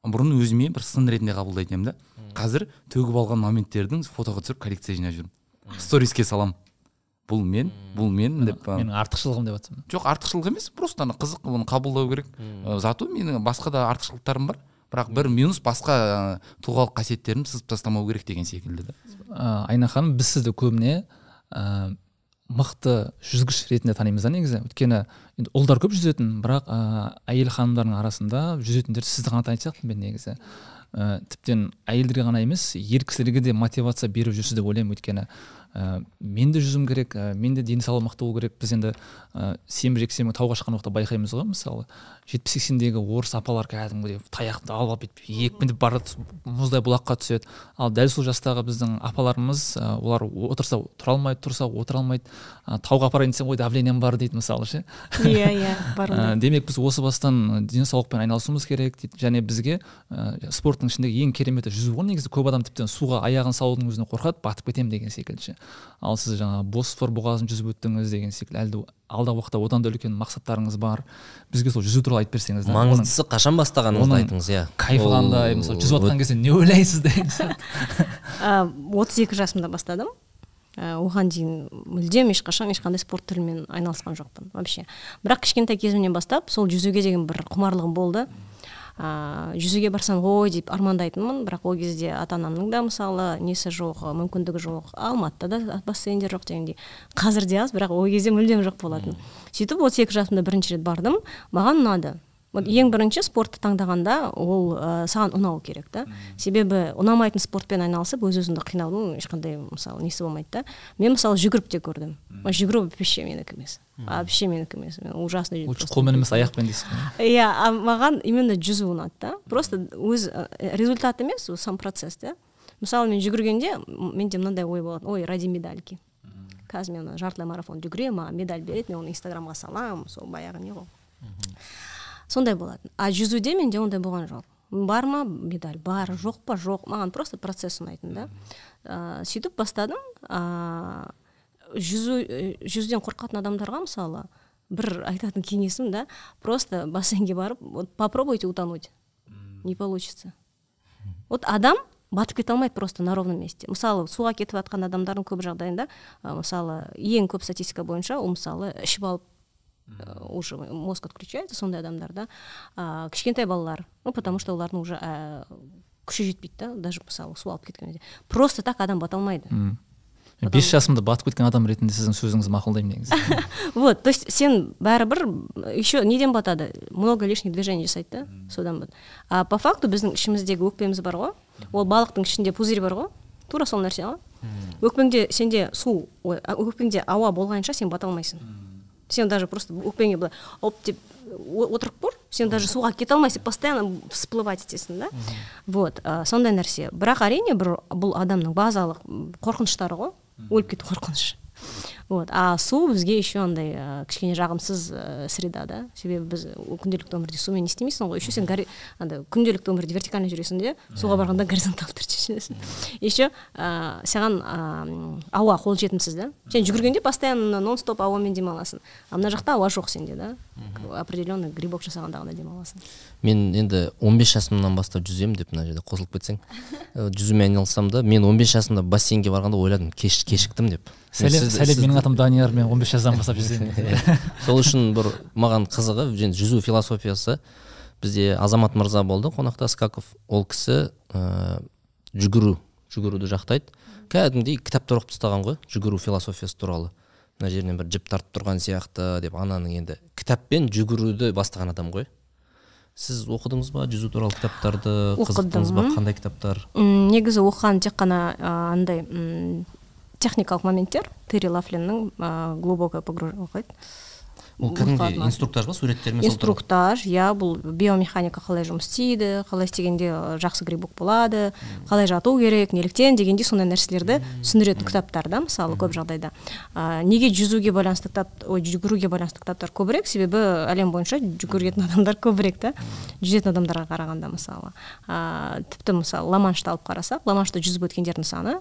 Бұрын өзіме бір сын ретінде қабылдайтын едім да. Қазір төгіп алған моменттердің фотоға түсіріп коллекция жинап жүрмін. Сториске саламын бұл мен бұл мен деп менің артықшылығым деп жатсам жоқ артықшылық емес просто ана қызық оны қабылдау керек. Зато менің басқа да артықшылықтарым бар. Бірақ бір минус басқа тұлғалық қасиеттерімді сызып тастамау керек деген секілді да. Айна ханым біз сізді көбіне ә, мықты жүзгіш ретінде танимыз да негізі. Өйткені енді ұлдар көп жүзетін бірақ ә, әйел ханымдардың арасында жүзетіндер сізді ғана танитын сияқтымын мен негізі. Ә, тіптен әйелдерге ғана емес ер кісілерге де мотивация беріп жүрсіз деп ойлаймын. Өйткені ә, мен де жүзуім керек ә, мен де денсаулығым мықты болу керек. Біз енді ә, сенбі жексенбі тауға шыққан уақытта байқаймыз ғой мысалы. жетпіс сексендегі орыс апалар кәдімгідей таяқты алып алып бүйтіп екпіндеп барады мұздай бұлаққа түседі. Ал дәл сол жастағы біздің апаларымыз ә, олар отырса тұра алмайды тұрса отыра алмайды. Ә, тауға апарайын десем ой давлением бар дейді мысалы ше. Иә иә бар демек біз осы бастан денсаулықпен айналысуымыз керек дейді. Және бізге ә, спорттың ішіндегі ең кереметі жүзу ғой негізі. Көп адам тіптен суға аяғын салудың өзіне қорқады батып кетемін деген секілді ше. Ал сіз жаңағы босфор бұғазын жүзіп өттіңіз деген секілді. Әлі де алдағы уақытта одан да үлкен мақсаттарыңыз бар? Бізге сол жүзу туралы айтып берсеңіз оның маңыздысы қашан бастағаныңызды айтыңыз иә. кайфы қандай? Мысалы жүзіп жатқан кезде не ойлайсыз деген *laughs* сияқты. Отыз екі жасымда бастадым. Оған дейін мүлдем ешқашан ешқандай спорт түрімен айналысқан жоқпын вообще. Бірақ кішкентай кезімнен бастап сол жүзуге деген бір құмарлығым болды. Ә, жүзуге барсам ғой деп армандайтынмын. Бірақ ол кезде ата анамның да мысалы несі жоқ мүмкіндігі жоқ. Алматыда да бассейндер жоқ дегендей. Қазір де аз бірақ ол кезде мүлдем жоқ болатын. Сөйтіп отыз екі жасымда бірінші рет бардым. Маған ұнады. Вот ең бірінші спортты таңдағанда ол ә, саған ұнау керек та. Себебі ұнамайтын спортпен айналысып өз өзіңді қинаудың ешқандай мысалы несі болмайды да. Мен мысалы жүгіріп те көрдім. Жүгіру вообще менікі емес. Вообще менікі емес. Мен ужасно лучше қолмен емес аяқпен дейсіз ғой иә а маған именно жүзу ұнады да. Просто өз результат емес ол сам процесс да мысалы мен жүгіргенде менде мынандай ой болатын. Ой ради медальки. Қазір мен жартылай марафон жүгіремін маған медаль береді мен оны инстаграмға саламын сол баяғы не ғой. Сондай болатын. А жүзуде менде ондай болған жоқ. Бар ма? Медаль бар. Жоқ па? Жоқ. Маған просто процесс ұнайтын да. Ә, сөйтіп бастадым. Ә, жүзу ә, жүзуден қорқатын адамдарға мысалы бір айтатын кеңесім да просто бассейнге барып вот попробуйте утонуть. Не получится. Вот адам батып кете алмайды просто на ровном месте. Мысалы суға кетіп жатқан адамдардың көп жағдайында мысалы ең көп статистика бойынша ол мысалы ішіп алып э, уже мозг отключается сондай адамдар да. А, кішкентай балалар ну потому что олардың уже ә, күші жетпейді да даже мысалы су алып кеткен кезде. Просто так адам бата алмайды бес жасымда батып кеткен адам ретінде сіздің сөзіңізді мақұлдаймын негізі. *laughs* Вот то есть сен бәрібір еще неден батады? Много лишних движений жасайды да содан бат. А по факту біздің ішіміздегі өкпеміз бар ғой. Ол балықтың ішінде пузырь бар ғой. Тура сол нәрсе ғой. Өкпеңде сенде су өкпеңде ауа болғанша сен бата алмайсың сен даже просто өкпеңе былай оп деп отырып тұр сен даже суға кете алмайсың постоянно всплывать етесің да? Вот а, сондай нәрсе бірақ әрине бір бұл адамның базалық қорқыныштары ғой. Өліп кету қорқынышы вот. А су бізге еще андай ә, кішкене жағымсыз ә, среда да? Себебі біз күнделікті өмірде сумен не істемейсің ғой еще сен гори- андай күнделікті өмірде вертикально жүресің де суға барғанда горизонталды түрде жүресің. Еще ә, саған ә, ауа қолжетімсіз да? Сен жүгіргенде постоянно нон стоп ауамен демаласың. А мына жақта ауа жоқ сенде да? Определенный грибок жасағанда ғана демаласың. Мен енді 15 жасымнан бастап жүземін деп мына жерде қосылып кетсең. Э, жүзумен айналысам да мен 15 жасымда бассейнге барғанда ойладым кеш, кешіктім деп. Сәлем сәлем менің атым данияр мен он бес жастан бастап жүземін. *laughs* Сол үшін бір маған қызығы енді жүзу философиясы. Бізде азамат мырза болды қонақта скаков. Ол кісі ә, жүгіру жүгіруді жақтайды. Кәдімгідей кітаптар оқып тастаған ғой жүгіру философиясы туралы. Мына жерінен бір жіп тартып тұрған сияқты деп ананың енді кітаппен жүгіруді бастаған адам ғой. Сіз оқыдыңыз ба жүзу туралы кітаптарды қызықтыңыз ба? Қандай кітаптар? М, негізі оқыған тек қана андай м, техникалық моменттер. Терри лафлиннің ә, глубокое погружение оқиды. Ол кәдімгідей инструктаж ба суреттермен инструктаж иә бұл биомеханика қалай жұмыс істейді қалай істегенде жақсы грибок болады қалай жату керек неліктен дегендей сондай нәрселерді түсіндіретін кітаптар да мысалы көп жағдайда. А, неге жүзуге байланысты кітап ой жүгіруге байланысты кітаптар көбірек? Себебі әлем бойынша жүгіретін адамдар көбірек та. Жүзетін адамдарға қарағанда мысалы а, тіпті мысалы ла маншты алып қарасақ ла маншта жүзіп өткендердің саны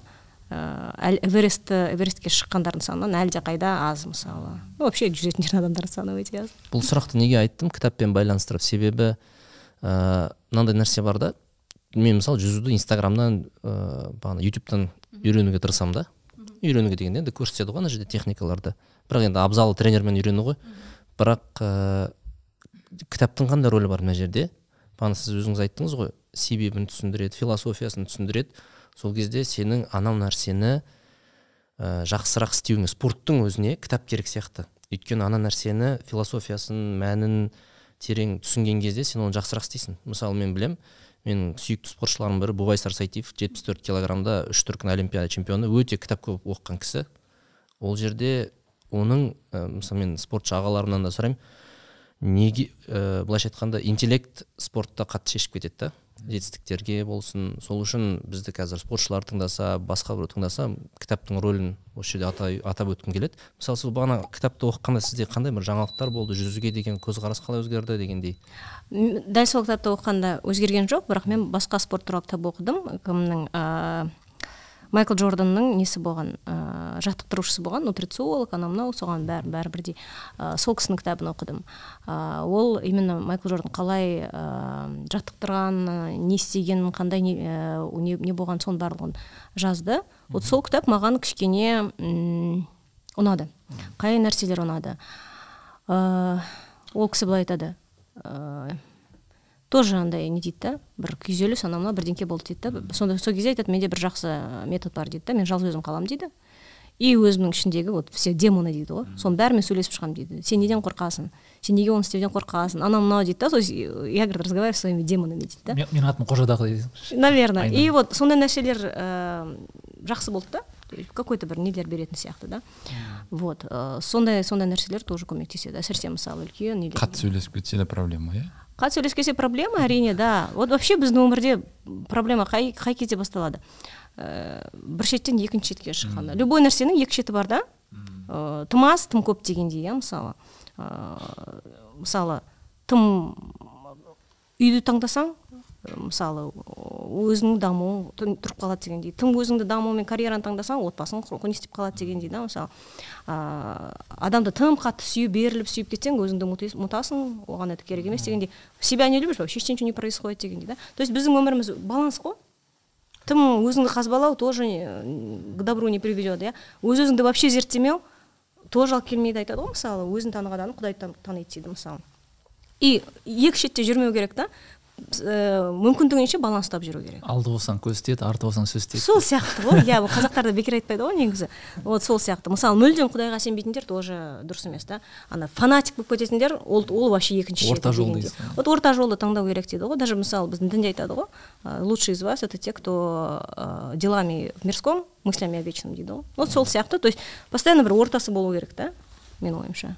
ә, әл- эверест эверестке шыққандардың санынан әлдеқайда аз мысалы. Ну, вообще жүзетін адамдардың саны өте аз. Бұл сұрақты неге айттым? Кітаппен байланыстырып. Себебі ә, мынандай нәрсе бар да. Мен мысалы жүзуді инстаграмнан ә, бағана ютубтан үйренуге тырысамын да. Үйренуге дегенде енді көрсетеді ғой ана жерде техникаларды. Бірақ енді абзалы тренермен үйрену ғой. Бірақ ә, кітаптың қандай рөлі бар мына жерде? Бағана сіз өзіңіз айттыңыз ғой. Себебін түсіндіреді философиясын түсіндіреді. Сол кезде сенің анау нәрсені ә, жақсырақ істеуіңе спорттың өзіне кітап керек сияқты. Өйткені ана нәрсені философиясын мәнін терең түсінген кезде сен оны жақсырақ істейсің. Мысалы мен білем менің сүйікті спортшыларымның бірі бубай сарсайтиев жетпіс төрт килограммда үш дүркін олимпиада чемпионы өте кітап көп оқыған кісі. Ол жерде оның ә, мысалы мен спортшы ағаларымнан да сұраймын неге ә, былайша айтқанда интеллект спортта қатты шешіп кетеді да? Жетістіктерге болсын. Сол үшін бізді қазір спортшылар тыңдаса басқа біреу тыңдаса кітаптың рөлін осы жерде атап өткім келеді. Мысалы сіз бағана кітапты оқығанда сізде қандай бір жаңалықтар болды? Жүзуге деген көзқарас қалай өзгерді дегендей. Дәл сол кітапты оқығанда өзгерген жоқ бірақ мен басқа спорт туралы кітап оқыдым. Кімнің ә, майкл джорданның несі болған ә, жаттықтырушысы болған нутрициолог анау мынау соған бәрі бәрі бірдей ә, сол кісінің кітабын оқыдым. Ә, ол именно майкл джордан қалай ә, жаттықтырған ә, не істегенін қандай не, ә, не, не болған соның барлығын жазды. Вот сол кітап маған кішкене ұнады. Қай нәрселер ұнады? Ә, ол кісі былай айтады. Ә, тоже андай не дейді да бір күйзеліс анау мынау бірдеңке болды дейді да. Сонда сол кезде айтады менде бір жақсы метод бар дейді да мен жалғыз өзім қаламын дейді. И өзімнің ішіндегі вот все демоны дейді ғой. Соның бәрімен сөйлесіп шығамын дейді. Сен неден қорқасың? Сен неге оны істеуден қорқасың? Анау мынау дейді да то есть я говорит разговариваю со своими демонами дейді да. Мен- менің атым қожадағы дейді. Наверное и вот сондай нәрселер ә, жақсы болды да. Какой то бір нелер беретін сияқты да. Вот ә, сондай сондай нәрселер тоже көмектеседі. Әсіресе мысалы үлкен нелер. Қатты сөйлесіп кетсе де проблема иә? Қатты сөйлесіп кетсе проблема әрине да вот вообще біздің өмірде проблема. Қай, қай кезде басталады ә, бір шеттен екінші шетке шыққанда любой нәрсенің екі шеті бар да? Ә, тым аз тым көп дегендей иә мысалы. Ә, мысалы тым үйді таңдасаң мысалы өзіңнің дамуың тұрып қалады дегендей. Тым өзіңді даму мен карьераны таңдасаң отбасың құр- не істеп қалады дегендей да. Мысалы ә, адамды тым қатты сүйіп беріліп сүйіп кетсең өзіңді ұмытасың оған это керек емес дегендей. Себя не любишь вообще ничего не происходит дегендей да. То есть біздің өміріміз баланс қой. Тым өзіңді қазбалау тоже к добру не приведет иә. Өз өзіңді вообще зерттемеу тоже алып келмейді айтады ғой мысалы. Өзін таныған адам құдайды тан- таниды дейді мысалы. И екі шетте жүрмеу керек та. Ә, мүмкіндігінше баланс ұстап жүру керек. Алды болсаң көз тиеді арты болсаң сөз тиеді. Сол сияқты ғой. Иә бұл қазақтарда бекер айтпайды ғой негізі. Вот сол сияқты. Мысалы мүлдем құдайға сенбейтіндер тоже дұрыс емес та. Ана фанатик болып кететіндер ол ол вообще екінші Орта жол дейсің. вот орта жолды таңдау керек дейді ғой. Даже мысалы біздің дінде айтады ғой лучшие из вас это те кто делами в мирском мыслями о вечном дейді ғой. Вот сол сияқты. То есть постоянно бір ортасы болу керек та менің ойымша.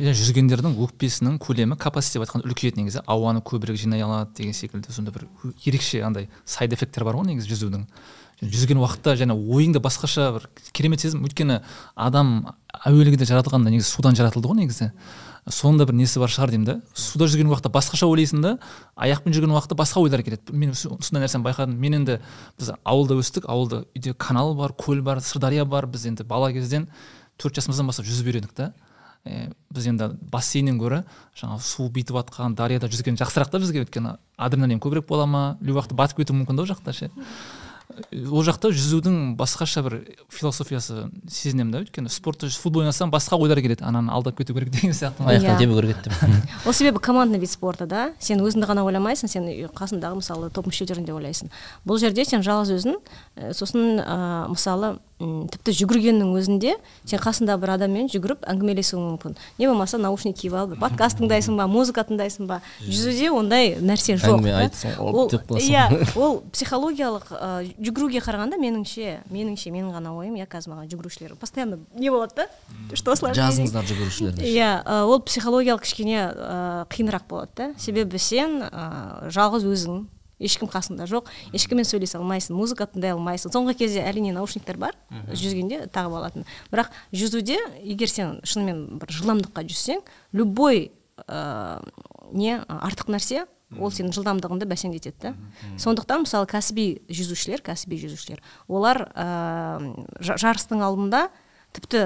Жүзгендердің өкпесінің көлемі капасити деп айтқанда үлкейеді негізі ауаны көбірек жинай алады деген секілді сондай бір ерекше андай сайд эффекттер бар ғой негізі жүзудің. Жүзген уақытта және ойыңда басқаша бір керемет сезім өйткені адам әуелгіде жаратылғанда негізі судан жаратылды ғой негізі. Сонда бір несі бар шығар деймін да. Суда жүрген уақытта басқаша ойлайсың да аяқпен жүрген уақытта басқа ойлар келеді. Мен со- сондай нәрсені байқадым. Мен енді біз ауылда өстік ауылда үйде канал бар көл бар сырдария бар. Біз енді бала кезден төрт жасымыздан бастап жүзіп үйрендік та. Ә, біз енді бассейннен гөрі жаңағы су бүйтіп жатқан дарияда жүзген жақсырақ та бізге өйткені адреналин көбірек бола ма? Любой уақытта батып кетуі мүмкін да ол жақта ше? Ол жақта жүзудің басқаша бір философиясы сезінемін да өйткені спортта футбол ойнасам басқа ойлар келеді. Ананы алдап кету керек деген сияқты. Аяқтан тебу керек еді деп ол себебі командный вид спорта да. Сен өзіңді ғана ойламайсың сен қасыңдағы мысалы топ мүшелерін де ойлайсың. Бұл жерде сен жалғыз өзің сосын ә, мысалы м, тіпті жүгіргеннің өзінде сен қасында бір адаммен жүгіріп әңгімелесуің мүмкін. Не болмаса наушник киіп алып подкаст тыңдайсың ба музыка тыңдайсың ба? Жүзуде ондай нәрсе жоқ ол иә *laughs* ол психологиялық ә, жүгіруге қарағанда меніңше меніңше менің ғана ойым иә қазір маған жүгірушілер постоянно не болады да? Что с нами жазыңыздар жүгірушілерді. Иә ол психологиялық кішкене ә, қиынырақ болады да. Себебі сен ә, жалғыз өзің ешкім қасыңда жоқ ешкіммен сөйлесе алмайсың музыка тыңдай алмайсың. Соңғы кезде әрине наушниктер бар жүзгенде тағып алатын. Бірақ жүзуде егер сен шынымен бір жылдамдыққа жүзсең любой ә, не артық нәрсе ол сенің жылдамдығыңды бәсеңдетеді да. Сондықтан мысалы кәсіби жүзушілер кәсіби жүзушілер олар ә, жа- жарыстың алдында тіпті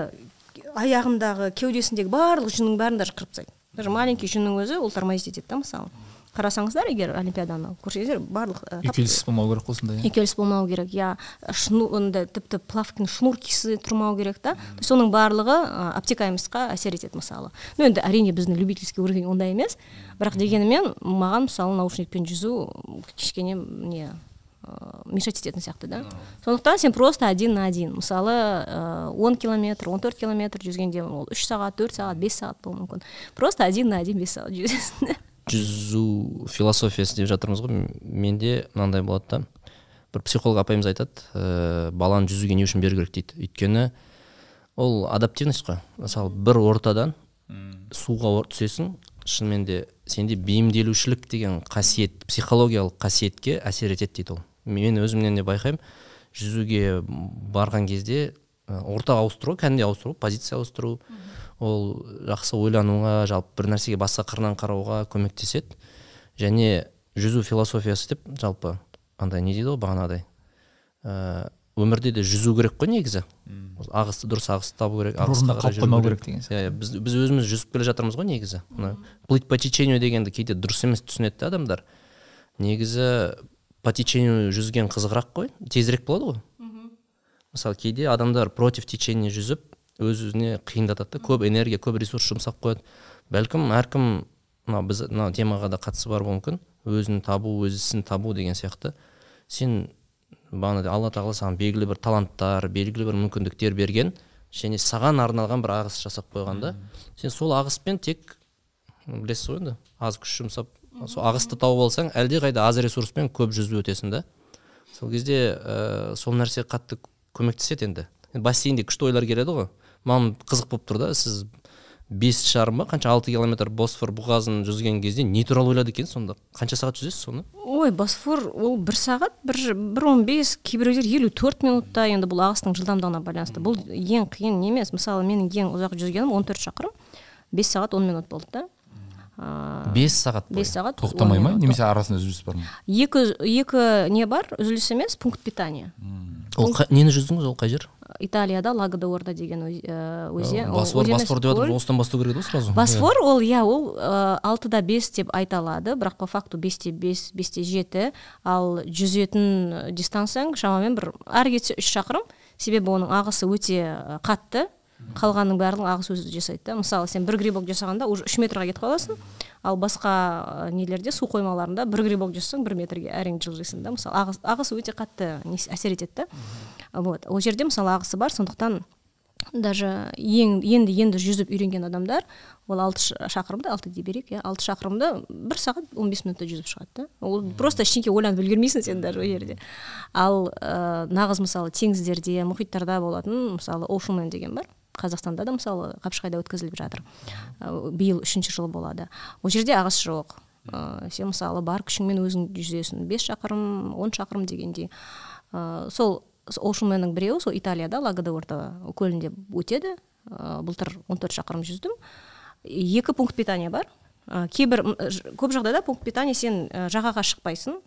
аяғындағы кеудесіндегі барлық жүннің бәрін даже қырып тастайды. Даже маленький жүннің өзі ол тормозить етеді да мысалы. Қарасаңыздар егер олимпиаданы көрсеңіздер барлық ә, үйкеліс болмау керек қой сонда иә? үйкеліс болмау керек. Иә шну онда тіпті плавканың шнуркisi тұрмау керек та. То есть соның барлығы ә, обтекаемостьқа әсер етеді мысалы. Ну енді әрине біздің любительский уровень ондай емес. Бірақ дегенімен маған мысалы наушникпен жүзу кішкене не ә, мешать ететін сияқты да. Сондықтан сен просто один на один. Мысалы 10 километр 14 километр жүзгенде ол үш сағат төрт сағат бес сағат болуы мүмкін. Просто один на один бес сағат жүзесің жүзу философиясы деп жатырмыз ғой. Менде мынандай болады да. Бір психолог апайымыз айтады ә, баланы жүзуге не үшін беру керек? дейді. Өйткені ол адаптивность қой. Мысалы бір ортадан суға ор- түсесің. Шынымен де сенде бейімделушілік деген қасиет психологиялық қасиетке әсер етеді дейді ол. Мен өзімнен де байқаймын. Жүзуге барған кезде ә, орта ауыстыру кәдімгідей ауыстыру позиция ауыстыру. Ол жақсы ойлануға жалпы бір нәрсеге басқа қырынан қарауға көмектеседі. Және жүзу философиясы деп жалпы андай не дейді ғой бағанағыдай ә, өмірде де жүзу керек қой негізі. Ағысты дұрыс ағысты табу керек ағысқа қалып қарай жүру қоймау керек. деген иә иә біз, біз өзіміз жүзіп келе жатырмыз ғой негізі. Мына плыть по течению дегенді кейде дұрыс емес түсінеді да адамдар. Негізі по течению жүзген қызығырақ қой тезірек болады ғой. Мысалы кейде адамдар против течения жүзіп өз өзіне қиындатады да. Көп энергия көп ресурс жұмсап қояды. Бәлкім әркім мына біз мына темаға да қатысы бар мүмкін. Өзін табу өз ісін табу деген сияқты. Сен бағанағыдай алла тағала саған белгілі бір таланттар белгілі бір мүмкіндіктер берген және саған арналған бір ағыс жасап қойған да. Сен сол ағыспен тек білесіз ғой енді аз күш жұмсап сол ағысты тауып алсаң әлдеқайда аз ресурспен көп жүзіп өтесің да. Сол кезде ә, сол нәрсе қатты көмектеседі енді Енді. Бассейнде күшті ойлар келеді ғой. Маған қызық болып тұр да сіз бес жарым ба? Қанша алты километр босфор бұғазын жүзген кезде не туралы ойлады екенсіз сонда? Қанша сағат жүзесіз соны? Ой босфор ол бір сағат бір бір он бес кейбіреулер елу төрт минутта енді бұл ағыстың жылдамдығына байланысты. Бұл ең қиын не емес мысалы менің ең ұзақ жүзгенім он төрт шақырым бес сағат он минут болды да. Бес сағат бойы? бес сағат тоқтамай 10 ма? немесе арасында үзіліс бар ма? Екі екі не бар? Үзіліс емес пункт питания. Ол нені жүздіңіз ол қай жер? Италияда лагодорда деген ә, өзен. Босфор босфор деп жатырмыз осыдан бастау керек еді ғой сразу босфор ол иә ол ә, алтыда бес деп айта алады бірақ по факту бесте бес бесте жеті ал жүзетін дистанцияң шамамен бір ары кетсе үш шақырым. Себебі оның ағысы өте ә, қатты. Қалғанның барлығын ағыс өзі жасайды да. Мысалы сен бір грибок жасағанда уже үш метрға кетіп қаласың ал басқа ә, нелерде су қоймаларында бір грибок жасасаң бір метрге әрең жылжисың да. Мысалы ағыс, ағыс өте қатты әсер етеді да. Вот ол жерде мысалы ағысы бар сондықтан даже ең енді енді жүзіп үйренген адамдар ол алты шақырымды алты дей берейік иә алты шақырымды бір сағат он бес минутта жүзіп шығады да. Ол просто ештеңке ойланып үлгермейсің сен даже ол жерде. Ал ә, нағыз мысалы теңіздерде мұхиттарда болатын мысалы оушенмен деген бар. Қазақстанда да мысалы қапшағайда өткізіліп жатыр. Биыл үшінші жыл болады. Ол жерде ағыс жоқ. Ә, сен мысалы бар күшіңмен өзің жүзесің. Бес шақырым он шақырым дегендей. Ә, сол оушенменнің біреуі сол италияда лагодорта көлінде өтеді. Ә, былтыр 14 шақырым жүздім. Екі пункт питания бар. Кейбір көп жағдайда пункт питания сен жағаға шықпайсың.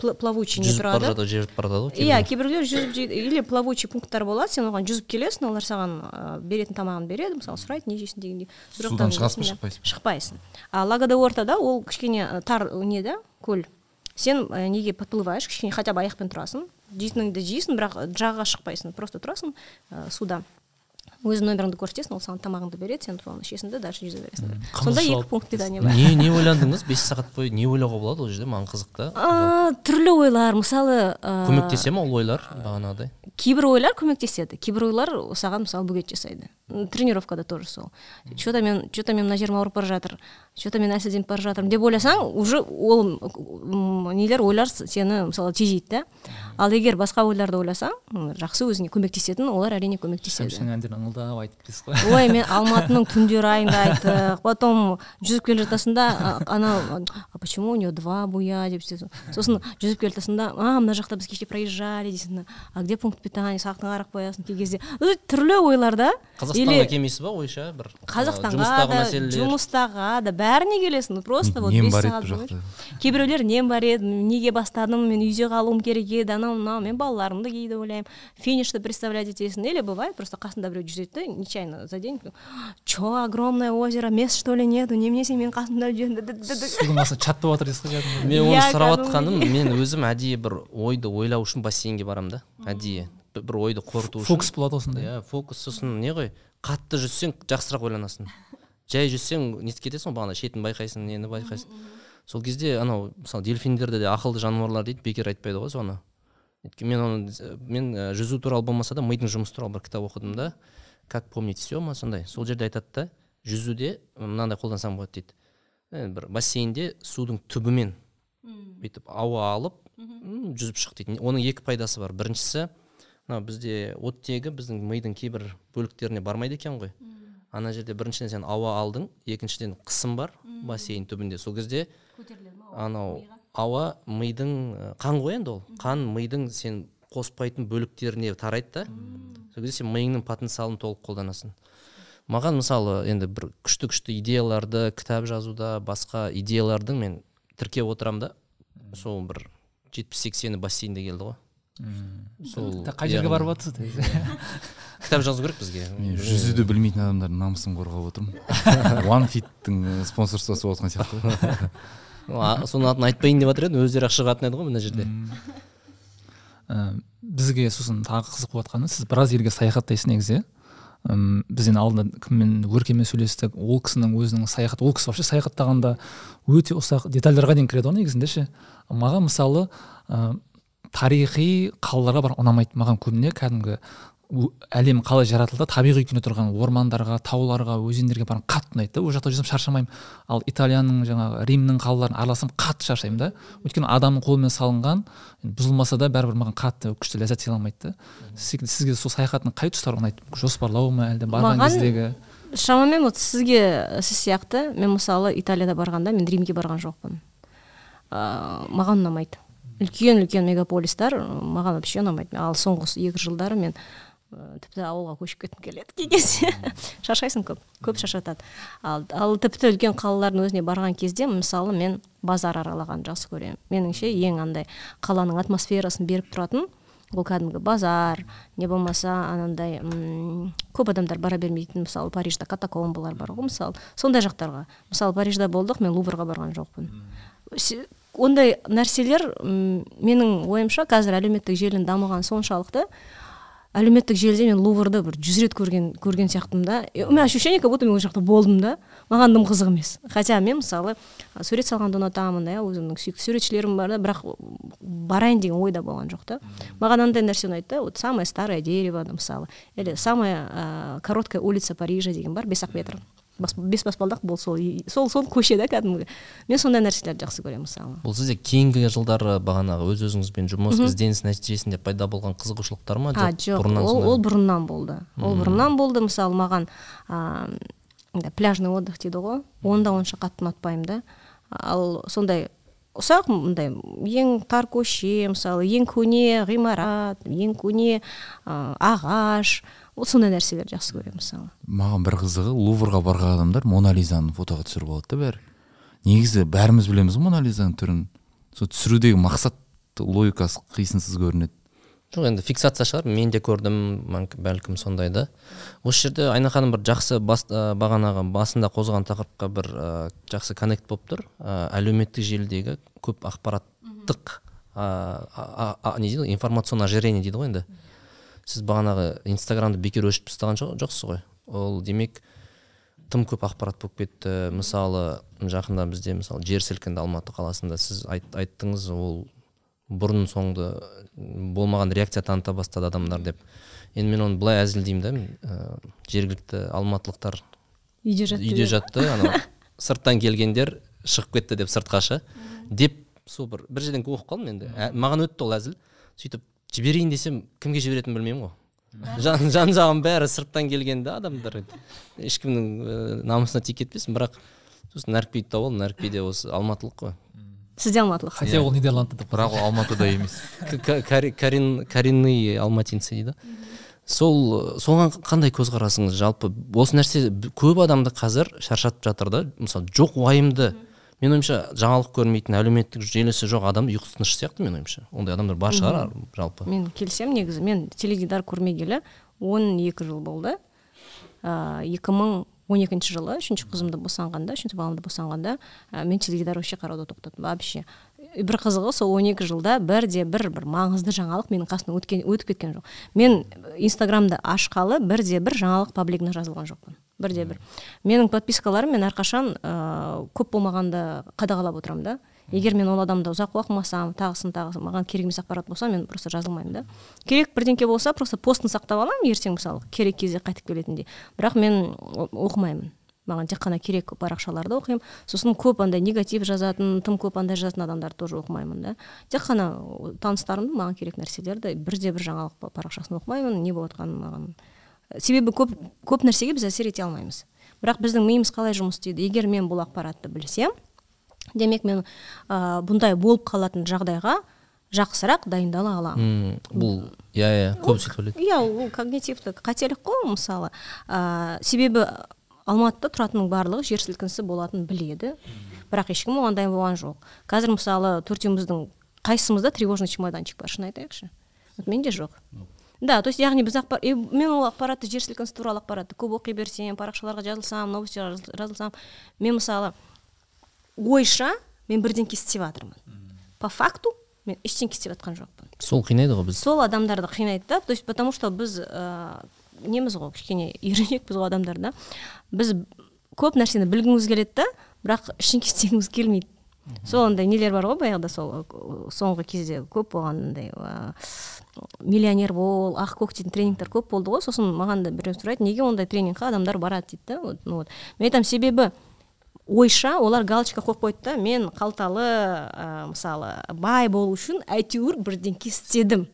Плавучий не жүзіп бара тұрады. жіберіп бара жатады ғой иә кейбіреулер. жүзіп жейді или плавучий пункттар болады сен оған жүзіп келесің олар саған беретін тамағын береді мысалы сұрайды не жейсің дегендей. Судан шығасың ба, иә. шықпайсың шықпайсың. А лагодортада ол кішкене ә, тар не да көл. Сен ә, неге подплываешь кішкене хотя бы аяқпен тұрасың. Жейтініңді жейсің бірақ жағаға шықпайсың просто тұрасың суда. Өз номеріңді көрсетесің ол саған тамағыңды береді сен тура ішесің да дальше жүзе бересің сонда екі пункт питания бар. не не ойландыңыз бес сағат бойы не ойлауға болады ол жерде? Маған қызық та. А, түрлі ойлар. Мысалы ә, көмектесе ма ол ойлар бағанағыдай? кейбір ойлар көмектеседі. Кейбір ойлар саған мысалы бөгет жасайды. Тренировкада тоже сол. Че то мен че то мен мына жерім ауырып бара жатыр. Че то мен әлсізденіп бара жатырмын деп ойласаң уже ол нелер ойлар сені мысалы тежейді да? Ал егер басқа ойларды ойласаң жақсы өзіңе көмектесетін олар әрине көмектеседі. Шәмшінің әндерін ыңылдап айтып дейсіз ғой. Ой мен *laughs* алматының түндері айында айттық потом жүзіп келе жатасың анау а почему у нее два буя деп сосын жүзіп келе жатасың да а мына жақта біз кеше проезжали дейсің а где пункт питания? Сағатына қарап қоясың кей кезде. Түрлі ойлар да. Қазақстанға келмейсіз ба ойша? бір қазақстанға жұмыстағы да жұмыстаға да бәріне келесің просто вот нем бар еді бұл кейбіреулер нем бар еді неге бастадым мен үйде қалуым керек еді анау мынау мен балаларымды кейде ойлаймын. Финишті представлять етесің или бывает просто қасында біреу жүреді да нечаянно за день че огромное озеро мест что ли нету? Немене сен менің қасымда жүресің судың астында чат болып жатыр дейсіз ғой кәдімгі мен оны сұрап жатқаным мен өзім әдейі бір ойды ойлау үшін бассейнге барамын да әдейі. Бір ойды қорыту үшін. фокус болады осындай. Иә фокус сосын не ғой қатты жүзсең жақсырақ ойланасың. Жай жүзсең нетіп кетесің ғой бағана шетін байқайсың нені байқайсың. Сол кезде анау мысалы дельфиндерді де ақылды жануарлар дейді бекер айтпайды ғой соны. Өйткені мен оны мен жүзу туралы болмаса да мидың жұмысы туралы бір кітап оқыдым да. Как помнить все ма сондай сол жерде айтады да жүзуде мынандай қолдансаң болады дейді. Ә, бір бассейнде судың түбімен бүйтіп ауа алып жүзіп шық дейді. Оның екі пайдасы бар. Біріншісі мынау бізде оттегі біздің мидың кейбір бөліктеріне бармайды екен ғой. Ана жерде біріншіден сен ауа алдың екіншіден қысым бар бассейн түбінде. Сол кезде анау ауа мидың қан ғой енді ол. Қан мидың сен қоспайтын бөліктеріне тарайды да. Сол кезде сен миыңның потенциалын толық қолданасың. Маған мысалы енді бір күшті күшті идеяларды кітап жазуда басқа идеялардың мен тіркеп отырамын да. Сол бір жетпіс сексені бассейнде келді ғой. Сол қай жерге барып жатсыз кітап жазу керек бізге. Мен жүзуді білмейтін адамдардың намысын қорғап отырмын. *laughs* One фиттің спонсорство жасап отқан сияқты. А, соның атын айтпайын деп жатыр едім өздері ақ шығатын еді ғой мына жерде. Ә, бізге сосын тағы қызық болып жатқаны сіз біраз елге саяхаттайсыз негізі. М, біз енді алдында кіммен өркенмен сөйлестік ол кісінің өзінің саяхат ол кісі вообще саяхаттағанда өте ұсақ детальдарға дейін кіреді ғой негізінде ше. Маған мысалы ә, тарихи қалаларға бар ұнамайды маған көбіне кәдімгі әлем қалай жаратылды? Табиғи күйінде тұрған ормандарға тауларға өзендерге барған қатты ұнайды да. Ол жақта жүрсем шаршамаймын. Ал италияның жаңағы римнің қалаларын араласам қатты шаршаймын да. Өйткені адамның қолымен салынған бұзылмаса да бәрібір маған қатты күшті ләззат сыйлай алмайды да. Сіз- сізге сол саяхаттың қай тұстары ұнайды? Жоспарлау ма әлде? Барған Маған- кездегі? шамамен вот сізге сіз сияқты мен мысалы италияда барғанда мен римге барған жоқпын. Ә, маған ұнамайды. Үлкен үлкен мегаполистер ы, маған вообще ұнамайды. Ал соңғы екі жылдары мен тіпті ауылға көшіп кеткім келеді кей кезде. *laughs* Шаршайсың көп көп шаршатады. Ал, ал тіпті үлкен қалалардың өзіне барған кезде мысалы мен базар аралағанды жақсы көремін. Меніңше ең андай қаланың атмосферасын беріп тұратын ол кәдімгі базар не болмаса анандай көп адамдар бара бермейтін мысалы парижда катакомбалар бар ғой мысалы. Сондай жақтарға. Мысалы парижда болдық мен луврға барған жоқпын. Ондай нәрселер менің ойымша қазір әлеуметтік желінің дамығаны соншалықты әлеуметтік желіде мен луврды бір жүз рет көрген көрген сияқтымын да. И у меня ощущение как будто мен ол жақта болдым да. Маған дым қызық емес. Хотя мен мысалы сурет салғанды ұнатамын иә өзімнің сүйікті суретшілерім бар да бірақ барайын деген ойда болған жоқ та. Маған андай нәрсе ұнайды да вот самое старое дерево да, мысалы. Или самая ә, короткая улица парижа деген бар бес ақ метр бес баспалдақ бол сол сол сол көше да кәдімгі мен сондай нәрселерді жақсы көремін мысалы. Бұл сізде кейінгі жылдары бағанағы өз өзіңізбен жұмыс ізденіс нәтижесінде пайда болған қызығушылықтар ма? А жоқ бұрыннан ол, ол бұрыннан болды. Ол бұрыннан болды. Мысалы маған андай пляжный отдых дейді ғой. Оны да онша қатты ұнатпаймын да. Ал сондай ұсақ мындай ең тар көше мысалы ең көне ғимарат ең көне ағаш вот сондай нәрселерді жақсы көремін мысалы. Маған бір қызығы луврға барған адамдар мона лизаны фотоға түсіріп алады да бәрі. Негізі бәріміз білеміз ғой мона лизаның түрін. Сол түсірудегі мақсат логикасы қисынсыз көрінеді. Жоқ енді фиксация шығар. Мен де көрдім бәлкім сондай да. Осы жерде айна ханым бір жақсы бас, ә, бағанағы басында қозғаған тақырыпқа бір ә, жақсы коннект болып тұр. Ә, әлеуметтік желідегі көп ақпараттық ә, не дейді ғой информационное ожирение дейді ғой енді. Сіз бағанағы инстаграмды бекер өшіріп тастаған жо- жоқсыз ғой. Ол демек тым көп ақпарат болып кетті. Мысалы жақында бізде мысалы жер сілкінді алматы қаласында сіз айт, айттыңыз ол бұрын соңды болмаған реакция таныта бастады адамдар деп. Енді мен оны былай әзілдеймін да ә, жергілікті алматылықтар үйде жатты үйде жатты анау сырттан келгендер шығып кетті деп сыртқа шы. Деп сол бір бір жерден оқып қалдым енді. Ә, маған өтті ол әзіл. Сөйтіп жіберейін десем кімге жіберетінін білмеймін ғой. Жан, жан жағым бәрі сырттан келген да адамдар ешкімнің ә, намысына тиіп кетпесін бірақ сосын нәрікбиді тауып алдым нәрікби де осы алматылық қой. Сіз де алматылық. Хотя ол нидерландта деп бірақ ол алматыда емес. *laughs* Коренные алматинцы дейді. Сол соған қандай көзқарасыңыз? Жалпы осы нәрсе көп адамды қазір шаршатып жатыр да мысалы жоқ уайымды менің ойымша жаңалық көрмейтін әлеуметтік желісі жоқ адам ұйқысы тыныш сияқты менің ойымша. Ондай адамдар бар шығар жалпы. Мен келісемін негізі. Мен теледидар көрмегелі он екі жыл болды. Екі мың он екінші жылы үшінші қызымды босанғанда үшінші баламды босанғанда ә, мен теледидар вообще қарауды тоқтаттым вообще. Бір қызығы сол он екі жылда бірде бір бір маңызды жаңалық менің қасымнан өткен өтіп кеткен жоқ. Мен инстаграмды ашқалы бірде бір жаңалық паблигіне жазылған жоқпын. Бірде бір менің подпискаларым мен әрқашан ә, көп болмағанда қадағалап отырамын да. Егер мен ол адамды ұзақ оқымасам тағысын тағысын маған керек емес ақпарат болса мен просто жазылмаймын да. Керек бірдеңке болса просто постын сақтап аламын ертең мысалы керек кезде қайтып келетіндей. Бірақ мен оқымаймын. Маған тек қана керек парақшаларды оқимын. Сосын көп андай негатив жазатын тым көп андай жазатын адамдарды тоже оқымаймын да. Тек қана таныстарымның маған керек нәрселерді бірде бір жаңалық па- парақшасын оқымаймын не болып жатқанын маған себебі көп көп нәрсеге біз әсер ете алмаймыз. Бірақ біздің миымыз қалай жұмыс істейді? Егер мен бұл ақпаратты білсем демек мен ә, бұндай болып қалатын жағдайға жақсырақ дайындала аламын. Бұл иә иә көп сөйтіп ойлайды иә ол когнитивтік қателік қой мысалы. Ә, себебі алматыда тұратынның барлығы жер сілкінісі болатынын біледі. Бірақ ешкім оған дайын болған жоқ. Қазір мысалы төртеуміздің қайсымызда тревожный чемоданчик бар? Шын айтайықшы. Вот менде жоқ. Да то есть яғни біз ақпар и мен ол ақпаратты жер сілкінісі туралы ақпаратты көп оқи берсем парақшаларға жазылсам новостьға жазыл- жазылсам мен мысалы ойша мен бірдеңке істеп жатырмын. По факту мен ештеңке істеп жатқан жоқпын. Сол қинайды ғой біз. Сол адамдарды қинайды да. То есть потому что біз ә, неміз ғой кішкене еренекпіз ғой адамдар да. Біз көп нәрсені білгіміз келеді да бірақ ештеңке істегіміз келмейді. Сол андай нелер бар ғой баяғыда сол соңғы кезде көп болған андай миллионер бол ақ көк дейтін тренингтер көп болды ғой сосын маған да біреу сұрайды неге ондай тренингқа адамдар барады дейді да вот, ну вот. Мен айтамын себебі ойша олар галочка қойып қойды да мен қалталы ә, мысалы бай болу үшін әйтеуір бірдеңке істедім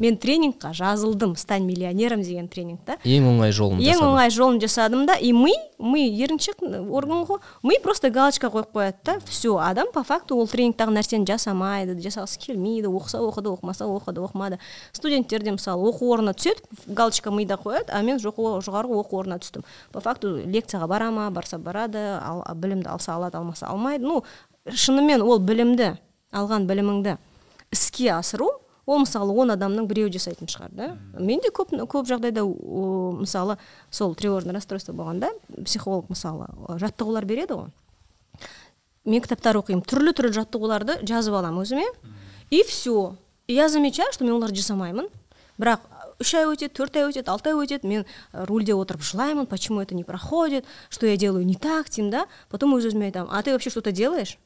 мен тренингқа жазылдым стань миллионером деген тренинг та. Ең оңай жолын ең жасадым. оңай жолын жасадым да и ми ми еріншек орган ғой ми просто галочка қойып қояды да все адам по факту ол тренингтағы нәрсені жасамайды жасағысы келмейді оқыса оқыды оқымаса оқыды оқымады. Студенттер де мысалы оқу орнына түседі галочка мида қояды а мен жоғары оқу орнына түстім. По факту лекцияға бара ма барса барады ал, білімді алса алады алмаса алмайды. Ну шынымен ол білімді алған біліміңді іске асыру ол мысалы он адамның біреуі жасайтын шығар да. Мен де көп көп жағдайда о, мысалы сол тревожный расстройство болғанда психолог мысалы жаттығулар береді ғой. Мен кітаптар оқимын түрлі түрлі жаттығуларды жазып аламын өзіме. И все я замечаю что мен оларды жасамаймын. Бірақ үш ай өтеді төрт ай өтеді алты ай өтеді мен э, рульде отырып жылаймын почему это не проходит что я делаю не так деймін да? Потом өз өзіме айтамын а ты вообще что то делаешь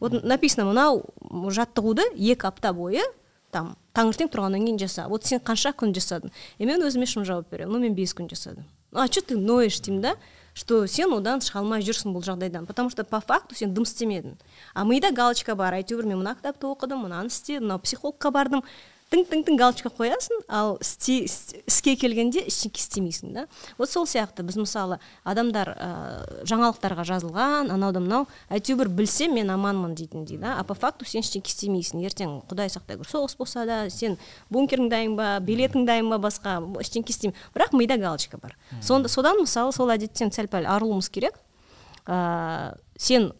вот написано мынау жаттығуды екі апта бойы там таңертең тұрғаннан кейін жаса вот сен қанша күн жасадың? И мен өзіме шын жауап беремін. Ну мен бес күн жасадым а че ты ноешь деймін да? Что сен одан шыға алмай жүрсің бұл жағдайдан. Потому что по факту сен дым істемедің. А мида галочка бар. Әйтеуір мен мына кітапты оқыдым мынаны істедім мынау психологқа бардым. Тың тың тың галочка қоясың ал істе- іс- іске келгенде ештеңке істемейсің да. Вот сол сияқты. Біз мысалы адамдар ә, жаңалықтарға жазылған анау да мынау әйтеуір білсем мен аманмын дейтіндей да а по факту сен ештеңке істемейсің. Ертең құдай сақтай гөр соғыс болса да сен бункерің дайын ба билетің дайын ба басқа ештеңке істемеймін бірақ мида галочка бар. Сонда содан мысалы сол әдеттен сәл пәл арылуымыз керек. Ә, сен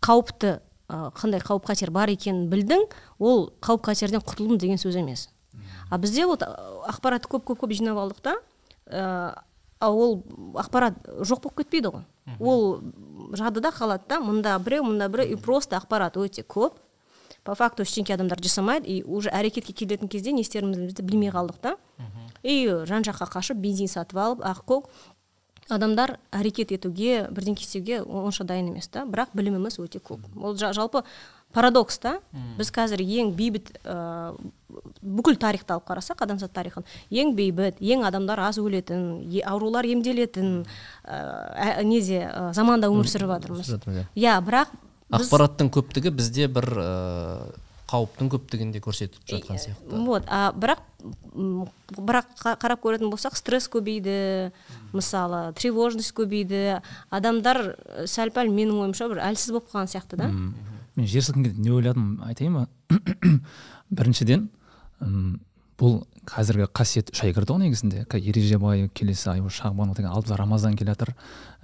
қауіпті қандай қауіп қатер бар екенін білдің ол қауіп қатерден құтылдым деген сөз емес. А бізде вот ақпаратты көп көп көп жинап алдық та ә, а ол ақпарат жоқ болып кетпейді ғой. Ол жадыда қалады да мында біреу мында біреу и просто ақпарат өте көп. По факту ештеңке адамдар жасамайды и уже әрекетке келетін кезде не істерімізді білмей қалдық та. И жан жаққа қашып бензин сатып алып аққу адамдар әрекет етуге бірдеңке істеуге онша дайын емес та. Бірақ біліміміз өте көп. Ол жа- жалпы парадокс та. Біз қазір ең бейбіт ә, бүкіл тарихты алып қарасақ адамзат тарихын ең бейбіт ең адамдар аз өлетін е- аурулар емделетін ә, неде ә, заманда өмір сүріп жатырмыз. Жатырмыз, иә. Бірақ біз ақпараттың көптігі бізде бір қауіптің көптігін де көрсетіп жатқан сияқты. вот а бірақ бірақ қа- қарап көретін болсақ стресс көбейді мысалы тревожность көбейді. Адамдар сәл пәл менің ойымша бір әлсіз болып қалған сияқты да. Мен жер сілкінгенде не ойладым айтайын ба? *coughs* Біріншіден бұл қазіргі қасиет үш ай кірді ғой негізінде. Ережебай келесі ай шағбан деген алдымызда рамазан келе жатыр